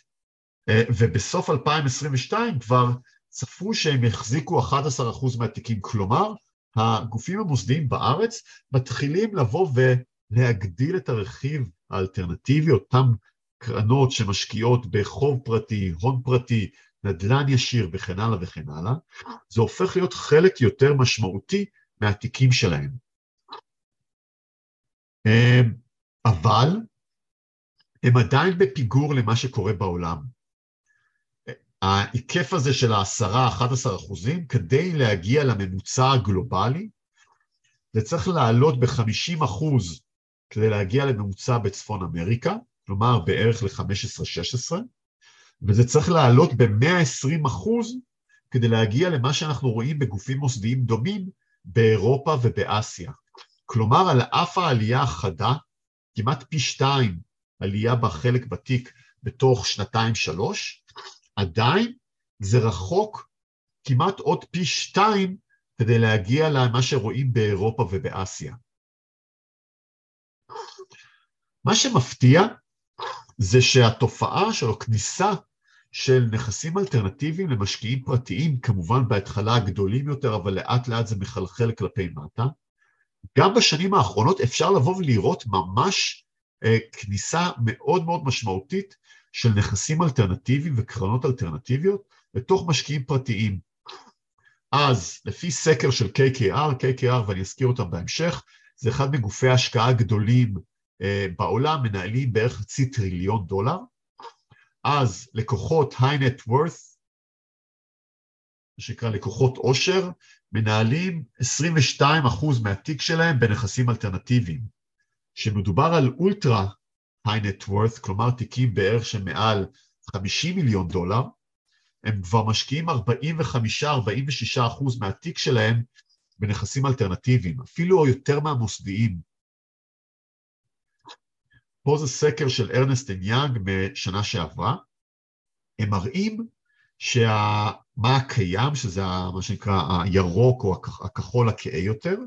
אה, ובסוף 2022 כבר צפו שהם יחזיקו 11% מהתיקים, כלומר הגופים המוסדיים בארץ מתחילים לבוא ולהגדיל את הרכיב האלטרנטיבי, אותן קרנות שמשקיעות בחוב פרטי, הון פרטי, נדל"ן ישיר וכן הלאה וכן הלאה, זה הופך להיות חלק יותר משמעותי מהתיקים שלהם. אמ, אבל הם עדיין בפיגור למה שקורה בעולם. ההיקף הזה של ה-10-11 אחוזים, כדי להגיע לממוצע הגלובלי, זה צריך לעלות ב-50 אחוז כדי להגיע לממוצע בצפון אמריקה, כלומר בערך ל-15-16, וזה צריך לעלות ב-120 אחוז כדי להגיע למה שאנחנו רואים בגופים מוסדיים דומים באירופה ובאסיה. כלומר, על אף העלייה החדה, כמעט פי שתיים עלייה בחלק בתיק בתוך שנתיים-שלוש, עדיין זה רחוק כמעט עוד פי שתיים כדי להגיע למה שרואים באירופה ובאסיה. מה שמפתיע זה שהתופעה של הכניסה של נכסים אלטרנטיביים למשקיעים פרטיים, כמובן בהתחלה הגדולים יותר, אבל לאט לאט זה מחלחל כלפי מטה, גם בשנים האחרונות אפשר לבוא ולראות ממש אה, כניסה מאוד מאוד משמעותית של נכסים אלטרנטיביים וקרנות אלטרנטיביות לתוך משקיעים פרטיים. אז לפי סקר של KKR, KKR ואני אזכיר אותם בהמשך, זה אחד מגופי ההשקעה הגדולים אה, בעולם, מנהלים בערך חצי טריליון דולר. אז לקוחות high net worth, מה שנקרא לקוחות עושר, מנהלים 22% מהתיק שלהם בנכסים אלטרנטיביים. כשמדובר על ultra high net worth, כלומר תיקים בערך שמעל 50 מיליון דולר, הם כבר משקיעים 45-46% מהתיק שלהם בנכסים אלטרנטיביים, אפילו יותר מהמוסדיים. פה זה סקר של Ernst and Young משנה שעברה. הם מראים שמה הקיים, שזה מה שנקרא הירוק או הכחול הכהה יותר,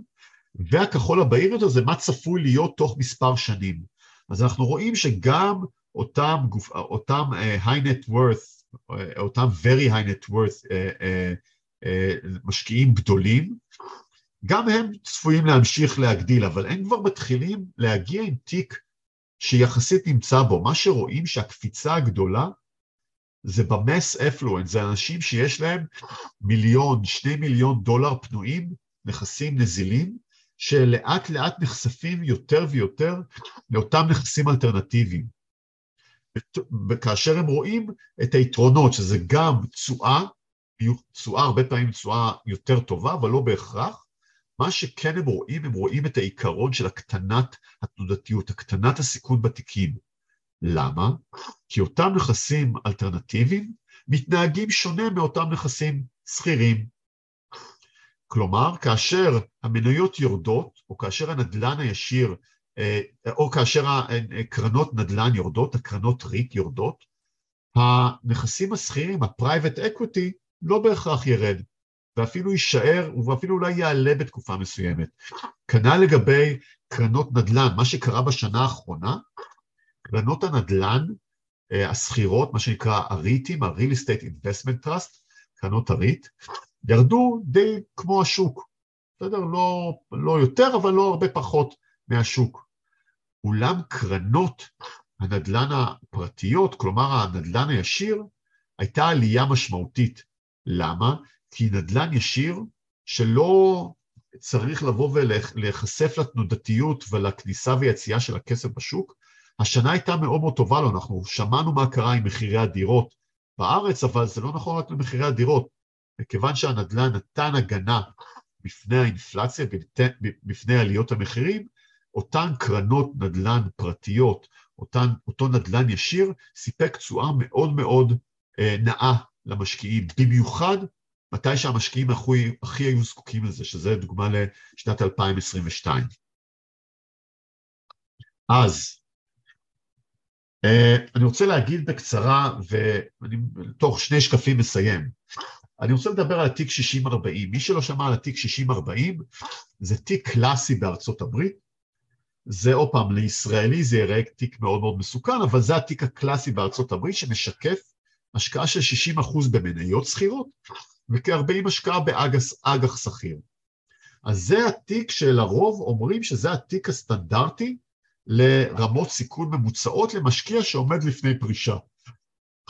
והכחול הבהיר יותר זה מה צפוי להיות תוך מספר שנים. אז אנחנו רואים שגם אותם, גוף, אותם uh, high net worth, uh, אותם very high net worth uh, uh, uh, משקיעים גדולים, גם הם צפויים להמשיך להגדיל, אבל הם כבר מתחילים להגיע עם תיק שיחסית נמצא בו. מה שרואים שהקפיצה הגדולה זה במס אפלואנט, זה אנשים שיש להם מיליון, שני מיליון דולר פנויים, נכסים נזילים, שלאט לאט נחשפים יותר ויותר לאותם נכסים אלטרנטיביים. וכאשר הם רואים את היתרונות, שזה גם תשואה, תשואה הרבה פעמים תשואה יותר טובה, אבל לא בהכרח, מה שכן הם רואים, הם רואים את העיקרון של הקטנת התנודתיות, הקטנת הסיכון בתיקים. למה? כי אותם נכסים אלטרנטיביים מתנהגים שונה מאותם נכסים שכירים. כלומר, כאשר המניות יורדות, או כאשר הנדלן הישיר, אה, או כאשר הקרנות נדל"ן יורדות, הקרנות ריט יורדות, הנכסים השכירים, ה-private equity, לא בהכרח ירד, ואפילו יישאר, ואפילו אולי יעלה בתקופה מסוימת. כנ"ל לגבי קרנות נדל"ן, מה שקרה בשנה האחרונה, קרנות הנדל"ן אה, השכירות, מה שנקרא הריטים, ה-real estate investment trust, קרנות הריט, ירדו די כמו השוק, בסדר? לא, לא יותר, אבל לא הרבה פחות מהשוק. אולם קרנות הנדל"ן הפרטיות, כלומר הנדל"ן הישיר, הייתה עלייה משמעותית. למה? כי נדל"ן ישיר שלא צריך לבוא ולהיחשף לתנודתיות ולכניסה ויציאה של הכסף בשוק, השנה הייתה מאוד מאוד טובה לו, אנחנו שמענו מה קרה עם מחירי הדירות בארץ, אבל זה לא נכון רק למחירי הדירות. מכיוון שהנדל"ן נתן הגנה בפני האינפלציה, בפני עליות המחירים, אותן קרנות נדל"ן פרטיות, אותן, אותו נדל"ן ישיר, סיפק תשואה מאוד מאוד אה, נאה למשקיעים, במיוחד מתי שהמשקיעים הכי, הכי היו זקוקים לזה, שזה דוגמה לשנת 2022. אז, אני רוצה להגיד בקצרה, ואני תוך שני שקפים מסיים. אני רוצה לדבר על התיק 60-40. מי שלא שמע על התיק 60-40, זה תיק קלאסי בארצות הברית. זה עוד פעם, לישראלי זה יראה תיק מאוד מאוד מסוכן, אבל זה התיק הקלאסי בארצות הברית שמשקף השקעה של 60% במניות שכירות וכ-40 השקעה באג"ח שכיר. אז זה התיק שלרוב אומרים שזה התיק הסטנדרטי לרמות סיכון ממוצעות למשקיע שעומד לפני פרישה.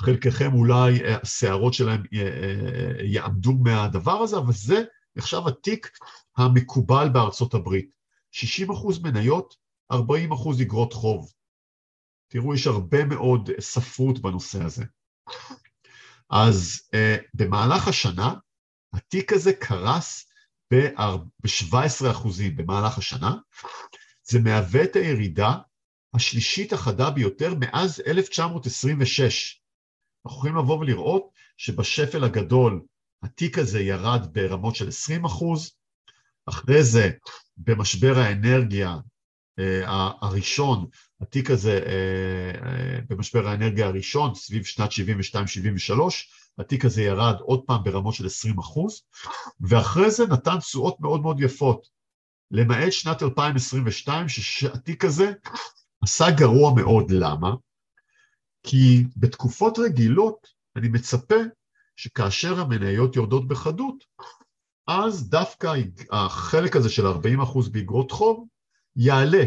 חלקכם אולי אה, השערות שלהם אה, אה, יעמדו מהדבר הזה, אבל זה נחשב התיק המקובל בארצות הברית. 60% מניות, 40% אגרות חוב. תראו, יש הרבה מאוד ספרות בנושא הזה. אז uh, במהלך השנה, התיק הזה קרס ב-17 אחוזים במהלך השנה, זה מהווה את הירידה השלישית החדה ביותר מאז 1926. אנחנו יכולים לבוא ולראות שבשפל הגדול התיק הזה ירד ברמות של 20 אחוז, אחרי זה במשבר האנרגיה אה, הראשון, התיק הזה אה, אה, במשבר האנרגיה הראשון, סביב שנת 72-73, התיק הזה ירד עוד פעם ברמות של 20 אחוז, ואחרי זה נתן תשואות מאוד מאוד יפות. למעט שנת 2022, שהתיק הזה עשה גרוע מאוד. למה? כי בתקופות רגילות אני מצפה שכאשר המניות יורדות בחדות, אז דווקא החלק הזה של 40% באגרות חוב יעלה.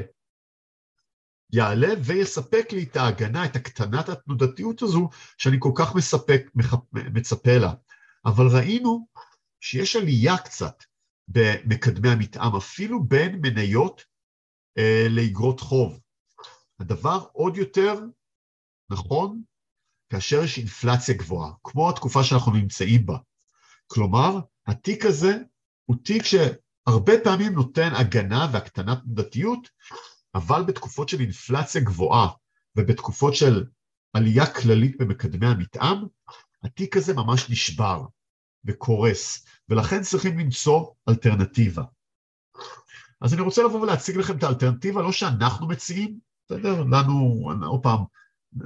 יעלה ויספק לי את ההגנה, את הקטנת התנודתיות הזו, שאני כל כך מספק, מצפה לה. אבל ראינו שיש עלייה קצת במקדמי המתאם, אפילו בין מניות אה, לאגרות חוב. הדבר עוד יותר נכון כאשר יש אינפלציה גבוהה, כמו התקופה שאנחנו נמצאים בה. כלומר, התיק הזה הוא תיק שהרבה פעמים נותן הגנה והקטנת תנודתיות, אבל בתקופות של אינפלציה גבוהה ובתקופות של עלייה כללית במקדמי המתאם, התיק הזה ממש נשבר וקורס, ולכן צריכים למצוא אלטרנטיבה. אז אני רוצה לבוא ולהציג לכם את האלטרנטיבה, לא שאנחנו מציעים, בסדר? לנו, עוד פעם,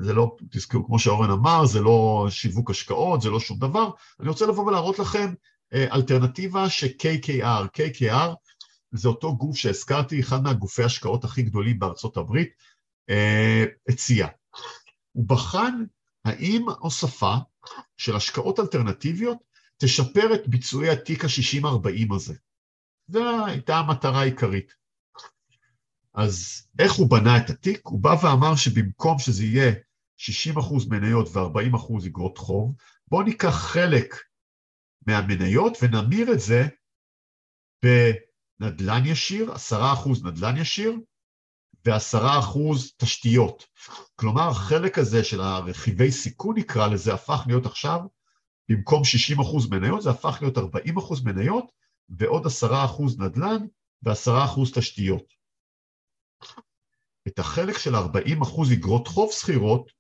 זה לא, תזכרו, כמו שאורן אמר, זה לא שיווק השקעות, זה לא שום דבר. אני רוצה לבוא ולהראות לכם אה, אלטרנטיבה ש-KKR, KKR זה אותו גוף שהזכרתי, אחד מהגופי השקעות הכי גדולים בארצות הברית, אה, הציע. הוא בחן האם הוספה של השקעות אלטרנטיביות תשפר את ביצועי התיק ה-60-40 הזה. זו הייתה המטרה העיקרית. אז איך הוא בנה את התיק? הוא בא ואמר שבמקום שזה יהיה 60% מניות ו-40% אגרות חוב, בואו ניקח חלק מהמניות ונמיר את זה בנדל"ן ישיר, 10% נדל"ן ישיר ו-10% תשתיות. כלומר, החלק הזה של הרכיבי סיכון נקרא לזה, הפך להיות עכשיו, במקום 60% מניות, זה הפך להיות 40% מניות ועוד 10% נדל"ן ו-10% תשתיות. את החלק של 40% אגרות חוב שכירות,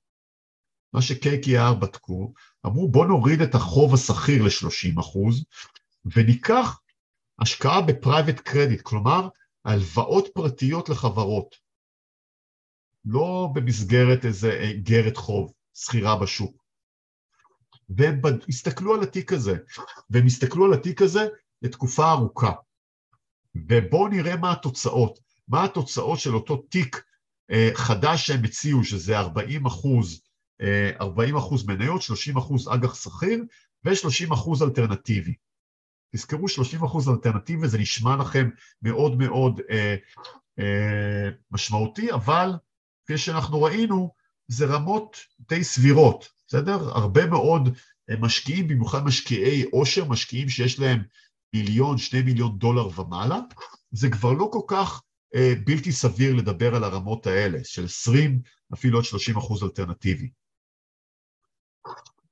מה ש-KKR בדקו, אמרו בוא נוריד את החוב השכיר ל-30% וניקח השקעה בפרייבט קרדיט, כלומר הלוואות פרטיות לחברות, לא במסגרת איזה איגרת חוב, שכירה בשוק. והם הסתכלו על התיק הזה, והם הסתכלו על התיק הזה לתקופה ארוכה. ובואו נראה מה התוצאות. מה התוצאות של אותו תיק אה, חדש שהם הציעו, שזה 40 אחוז, 40 אה, אחוז מניות, 30 אחוז אג"ח שכיר ו-30 אחוז אלטרנטיבי. תזכרו 30 אחוז אלטרנטיבי, זה נשמע לכם מאוד מאוד אה, אה, משמעותי, אבל כפי שאנחנו ראינו, זה רמות די סבירות, בסדר? הרבה מאוד אה, משקיעים, במיוחד משקיעי עושר, משקיעים שיש להם מיליון, שני מיליון דולר ומעלה, זה כבר לא כל כך אה, בלתי סביר לדבר על הרמות האלה, של 20, אפילו עוד 30 אחוז אלטרנטיבי.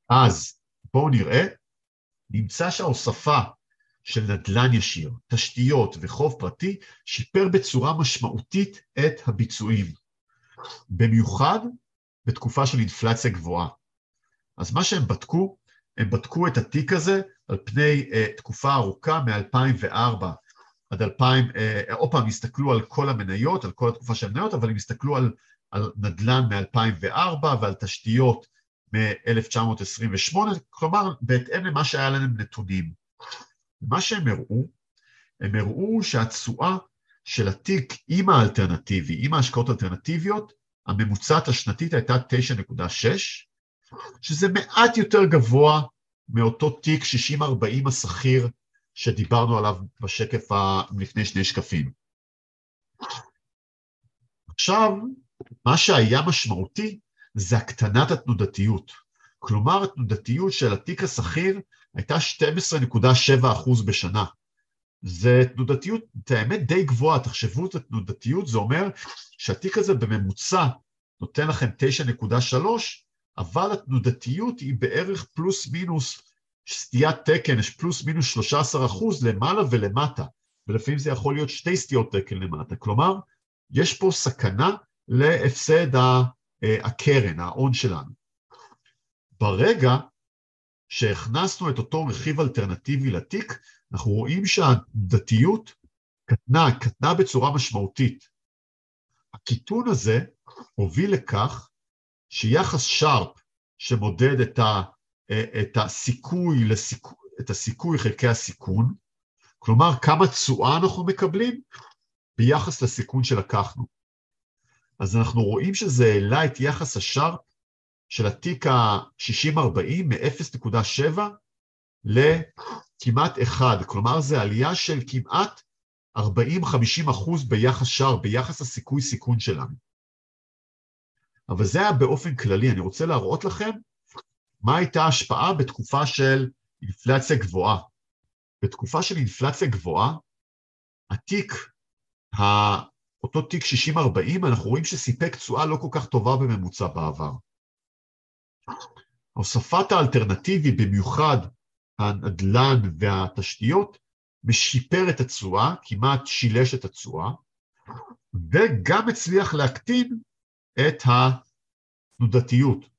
אז בואו נראה, נמצא שההוספה של נדל"ן ישיר, תשתיות וחוב פרטי שיפר בצורה משמעותית את הביצועים, במיוחד בתקופה של אינפלציה גבוהה. אז מה שהם בדקו, הם בדקו את התיק הזה על פני uh, תקופה ארוכה מ-2004 עד 2000, אה, עוד פעם, הסתכלו על כל המניות, על כל התקופה של המניות, אבל הם הסתכלו על, על נדל"ן מ-2004 ועל תשתיות מ-1928, כלומר, בהתאם למה שהיה להם נתונים. מה שהם הראו, הם הראו שהתשואה של התיק עם האלטרנטיבי, עם ההשקעות האלטרנטיביות, הממוצעת השנתית הייתה 9.6, שזה מעט יותר גבוה מאותו תיק 60-40 השכיר שדיברנו עליו בשקף ה... לפני שני שקפים. עכשיו, מה שהיה משמעותי זה הקטנת התנודתיות. כלומר, התנודתיות של התיק השכיר הייתה 12.7% בשנה. זה תנודתיות, את האמת, די גבוהה, תחשבו את התנודתיות, זה אומר שהתיק הזה בממוצע נותן לכם 9.3, אבל התנודתיות היא בערך פלוס מינוס סטיית תקן, יש פלוס מינוס 13 אחוז למעלה ולמטה, ולפעמים זה יכול להיות שתי סטיות תקן למטה. כלומר, יש פה סכנה להפסד אה, הקרן, ההון שלנו. ברגע שהכנסנו את אותו רכיב אלטרנטיבי לתיק, אנחנו רואים שהדתיות קטנה, קטנה בצורה משמעותית. הקיטון הזה הוביל לכך שיחס שרפ שמודד את ה... את הסיכוי, לסיכו, את הסיכוי חלקי הסיכון, כלומר כמה תשואה אנחנו מקבלים ביחס לסיכון שלקחנו. אז אנחנו רואים שזה העלה את יחס השארפ של התיק ה-60-40 מ-0.7 ל-9.6. כמעט אחד, כלומר זה עלייה של כמעט 40-50 אחוז ביחס שער, ביחס הסיכוי סיכון שלנו. אבל זה היה באופן כללי, אני רוצה להראות לכם מה הייתה ההשפעה בתקופה של אינפלציה גבוהה. בתקופה של אינפלציה גבוהה, התיק, אותו תיק 60-40, אנחנו רואים שסיפק תשואה לא כל כך טובה בממוצע בעבר. הוספת האלטרנטיבי, במיוחד הנדל"ן והתשתיות, משיפר את התשואה, כמעט שילש את התשואה, וגם הצליח להקטין את התנודתיות.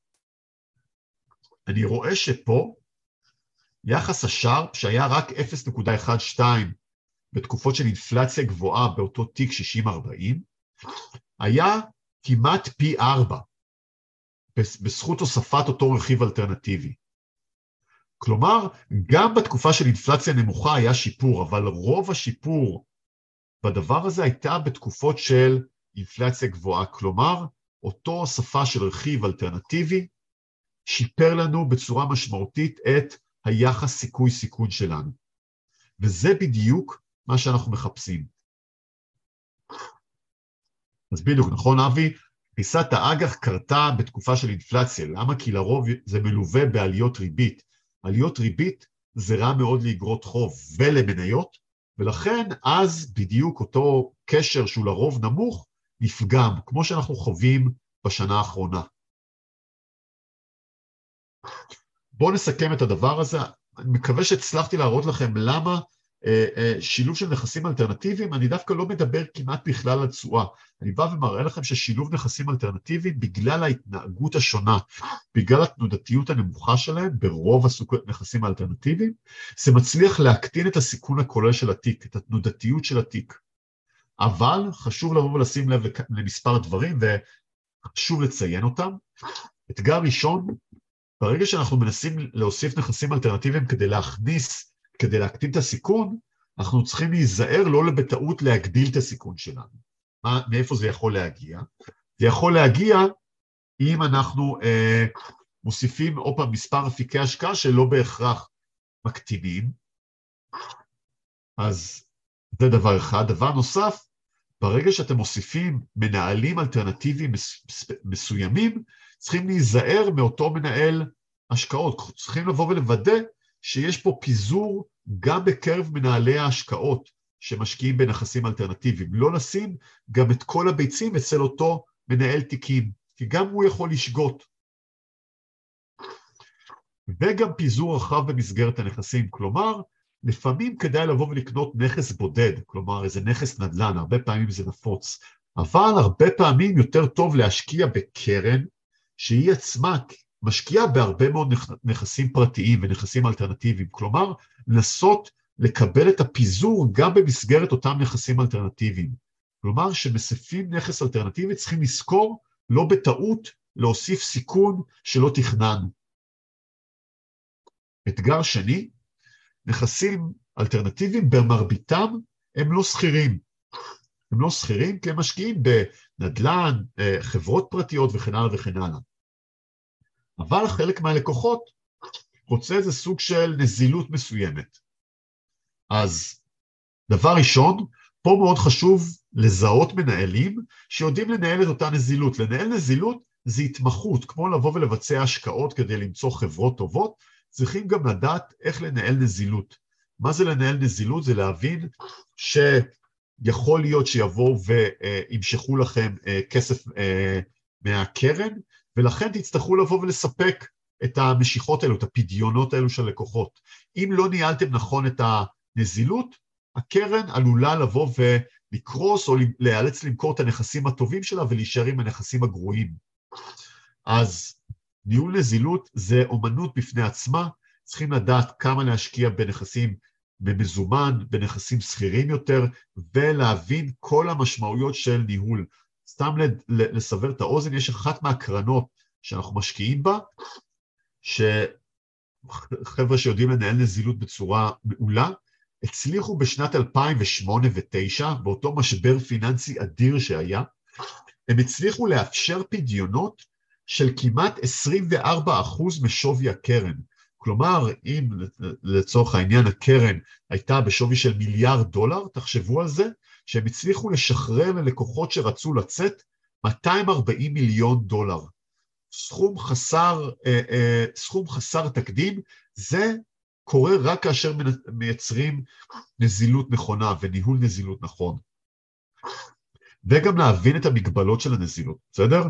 אני רואה שפה יחס השארפ, שהיה רק 0.12 בתקופות של אינפלציה גבוהה באותו תיק 60-40, היה כמעט פי 4 בזכות הוספת אותו רכיב אלטרנטיבי. כלומר, גם בתקופה של אינפלציה נמוכה היה שיפור, אבל רוב השיפור בדבר הזה הייתה בתקופות של אינפלציה גבוהה. כלומר, אותו הוספה של רכיב אלטרנטיבי שיפר לנו בצורה משמעותית את היחס סיכוי-סיכון שלנו. וזה בדיוק מה שאנחנו מחפשים. אז בדיוק, נכון אבי? פריסת האג"ח קרתה בתקופה של אינפלציה. למה? כי לרוב זה מלווה בעליות ריבית. עליות ריבית זה רע מאוד לאגרות חוב ולמניות, ולכן אז בדיוק אותו קשר שהוא לרוב נמוך, נפגם, כמו שאנחנו חווים בשנה האחרונה. בואו נסכם את הדבר הזה. אני מקווה שהצלחתי להראות לכם למה אה, אה, שילוב של נכסים אלטרנטיביים, אני דווקא לא מדבר כמעט בכלל על תשואה. אני בא ומראה לכם ששילוב נכסים אלטרנטיביים, בגלל ההתנהגות השונה, בגלל התנודתיות הנמוכה שלהם, ברוב הנכסים האלטרנטיביים, זה מצליח להקטין את הסיכון הכולל של התיק, את התנודתיות של התיק. אבל חשוב לבוא ולשים לב למספר דברים, וחשוב לציין אותם. אתגר ראשון, ברגע שאנחנו מנסים להוסיף נכסים אלטרנטיביים כדי להכניס כדי להקטין את הסיכון, אנחנו צריכים להיזהר לא בטעות להגדיל את הסיכון שלנו. מה, מאיפה זה יכול להגיע? זה יכול להגיע אם אנחנו אה, מוסיפים עוד פעם מספר אפיקי השקעה שלא בהכרח מקטינים. אז זה דבר אחד. דבר נוסף, ברגע שאתם מוסיפים מנהלים אלטרנטיביים מסוימים, צריכים להיזהר מאותו מנהל השקעות. צריכים לבוא ולוודא שיש פה פיזור גם בקרב מנהלי ההשקעות שמשקיעים בנכסים אלטרנטיביים. לא לשים גם את כל הביצים אצל אותו מנהל תיקים, כי גם הוא יכול לשגות. וגם פיזור רחב במסגרת הנכסים, כלומר, לפעמים כדאי לבוא ולקנות נכס בודד, כלומר איזה נכס נדל"ן, הרבה פעמים זה נפוץ, אבל הרבה פעמים יותר טוב להשקיע בקרן שהיא עצמה משקיעה בהרבה מאוד נכסים פרטיים ונכסים אלטרנטיביים, כלומר, לנסות לקבל את הפיזור גם במסגרת אותם נכסים אלטרנטיביים. כלומר, כשמספים נכס אלטרנטיבי צריכים לזכור לא בטעות להוסיף סיכון שלא תכננו. אתגר שני, נכסים אלטרנטיביים במרביתם הם לא שכירים. הם לא שכירים כי הם משקיעים בנדל"ן, אה, חברות פרטיות וכן הלאה וכן הלאה. אבל חלק מהלקוחות רוצה איזה סוג של נזילות מסוימת. אז דבר ראשון, פה מאוד חשוב לזהות מנהלים שיודעים לנהל את אותה נזילות. לנהל נזילות זה התמחות, כמו לבוא ולבצע השקעות כדי למצוא חברות טובות, צריכים גם לדעת איך לנהל נזילות. מה זה לנהל נזילות? זה להבין שיכול להיות שיבואו וימשכו לכם אה, כסף אה, מהקרן, ולכן תצטרכו לבוא ולספק את המשיכות האלו, את הפדיונות האלו של לקוחות. אם לא ניהלתם נכון את הנזילות, הקרן עלולה לבוא ולקרוס או להיאלץ למכור את הנכסים הטובים שלה ולהישאר עם הנכסים הגרועים. אז ניהול נזילות זה אומנות בפני עצמה, צריכים לדעת כמה להשקיע בנכסים במזומן, בנכסים שכירים יותר, ולהבין כל המשמעויות של ניהול. סתם לסבר את האוזן, יש אחת מהקרנות שאנחנו משקיעים בה, שחבר'ה שיודעים לנהל נזילות בצורה מעולה, הצליחו בשנת 2008 ו-2009, באותו משבר פיננסי אדיר שהיה, הם הצליחו לאפשר פדיונות של כמעט 24% משווי הקרן. כלומר, אם לצורך העניין הקרן הייתה בשווי של מיליארד דולר, תחשבו על זה, שהם הצליחו לשחרר ללקוחות שרצו לצאת 240 מיליון דולר. סכום חסר, אה, אה, סכום חסר תקדים, זה קורה רק כאשר מייצרים נזילות נכונה וניהול נזילות נכון. וגם להבין את המגבלות של הנזילות, בסדר?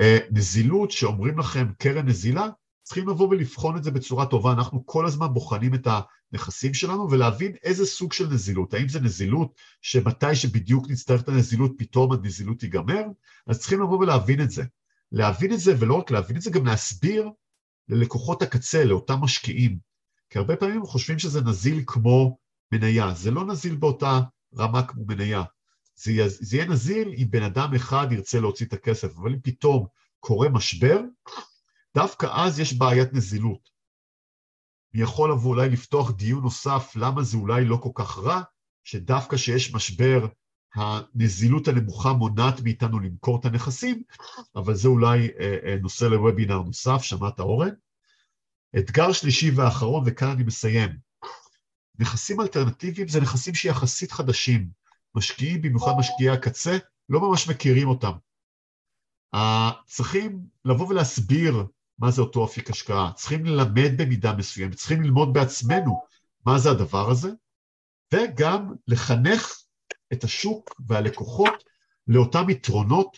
אה, נזילות שאומרים לכם קרן נזילה, צריכים לבוא ולבחון את זה בצורה טובה. אנחנו כל הזמן בוחנים את הנכסים שלנו ולהבין איזה סוג של נזילות. האם זה נזילות שמתי שבדיוק נצטרך את הנזילות, פתאום הנזילות תיגמר? אז צריכים לבוא ולהבין את זה. להבין את זה, ולא רק להבין את זה, גם להסביר ללקוחות הקצה, לאותם משקיעים. כי הרבה פעמים חושבים שזה נזיל כמו מניה. זה לא נזיל באותה רמה כמו מניה. זה, זה יהיה נזיל אם בן אדם אחד ירצה להוציא את הכסף, אבל אם פתאום קורה משבר, דווקא אז יש בעיית נזילות. אני יכול לבוא אולי לפתוח דיון נוסף למה זה אולי לא כל כך רע, שדווקא כשיש משבר הנזילות הנמוכה מונעת מאיתנו למכור את הנכסים, אבל זה אולי אה, אה, נושא לוובינר נוסף, שמעת אורן? אתגר שלישי ואחרון, וכאן אני מסיים. נכסים אלטרנטיביים זה נכסים שיחסית חדשים. משקיעים, במיוחד משקיעי הקצה, לא ממש מכירים אותם. צריכים לבוא ולהסביר מה זה אותו אפיק השקעה, צריכים ללמד במידה מסוימת, צריכים ללמוד בעצמנו מה זה הדבר הזה, וגם לחנך את השוק והלקוחות לאותם יתרונות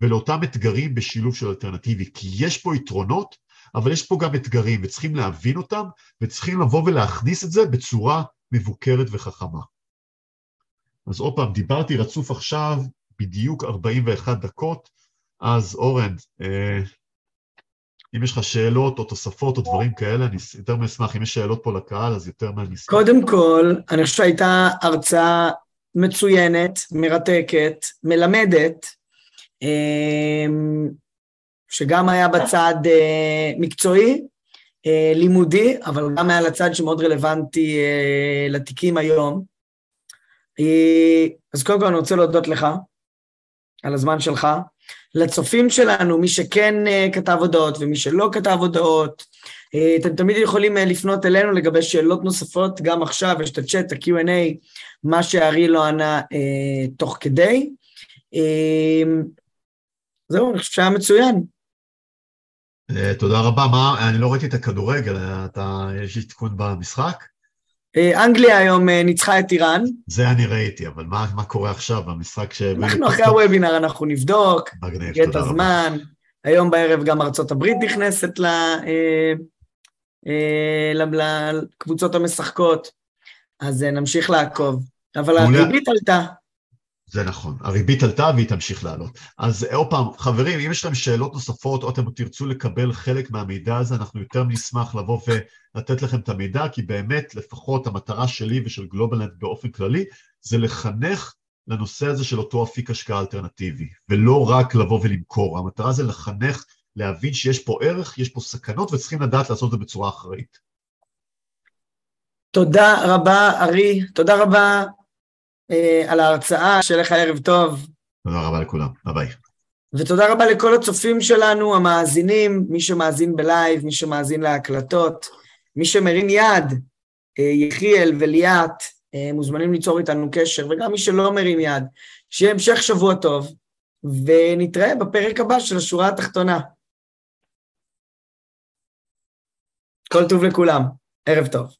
ולאותם אתגרים בשילוב של אלטרנטיבי, כי יש פה יתרונות, אבל יש פה גם אתגרים, וצריכים להבין אותם, וצריכים לבוא ולהכניס את זה בצורה מבוקרת וחכמה. אז עוד פעם, דיברתי רצוף עכשיו בדיוק 41 דקות, אז אורן, אה, אם יש לך שאלות או תוספות או דברים כאלה, אני יותר מאשמח, אם יש שאלות פה לקהל, אז יותר מה אשמח. קודם כל, אני חושב שהייתה הרצאה מצוינת, מרתקת, מלמדת, אמ, שגם היה בצד אה, מקצועי, אה, לימודי, אבל גם היה לצד שמאוד רלוונטי אה, לתיקים היום. אז קודם כל אני רוצה להודות לך על הזמן שלך. לצופים שלנו, מי שכן כתב הודעות ומי שלא כתב הודעות, אתם תמיד יכולים לפנות אלינו לגבי שאלות נוספות, גם עכשיו יש את הצ'אט, ה-Q&A, מה שארי לא ענה אה, תוך כדי. אה, זהו, אני חושב שהיה מצוין. אה, תודה רבה. מה, אני לא ראיתי את הכדורגל, אתה, יש עדכון במשחק? אה, אנגליה היום אה, ניצחה את איראן. זה אני ראיתי, אבל מה, מה קורה עכשיו במשחק ש... אנחנו אחרי הוובינר אנחנו נבדוק, נגד את הזמן. היום בערב גם ארצות הברית נכנסת ל, אה, אה, לקבוצות המשחקות, אז אה, נמשיך לעקוב. אבל הריבית עלתה. זה נכון, הריבית עלתה והיא תמשיך לעלות. אז עוד פעם, חברים, אם יש לכם שאלות נוספות או אתם תרצו לקבל חלק מהמידע הזה, אנחנו יותר נשמח לבוא ולתת לכם את המידע, כי באמת, לפחות המטרה שלי ושל גלובלנט באופן כללי, זה לחנך לנושא הזה של אותו אפיק השקעה אלטרנטיבי, ולא רק לבוא ולמכור. המטרה זה לחנך, להבין שיש פה ערך, יש פה סכנות, וצריכים לדעת לעשות את זה בצורה אחראית. תודה רבה, ארי. תודה רבה, אה, על ההרצאה, שיהיה לך ערב טוב. תודה רבה לכולם, ביי ביי. ותודה רבה לכל הצופים שלנו, המאזינים, מי שמאזין בלייב, מי שמאזין להקלטות, מי שמרים יד, אה, יחיאל וליאת, אה, מוזמנים ליצור איתנו קשר, וגם מי שלא מרים יד, שיהיה המשך שבוע טוב, ונתראה בפרק הבא של השורה התחתונה. כל טוב לכולם, ערב טוב.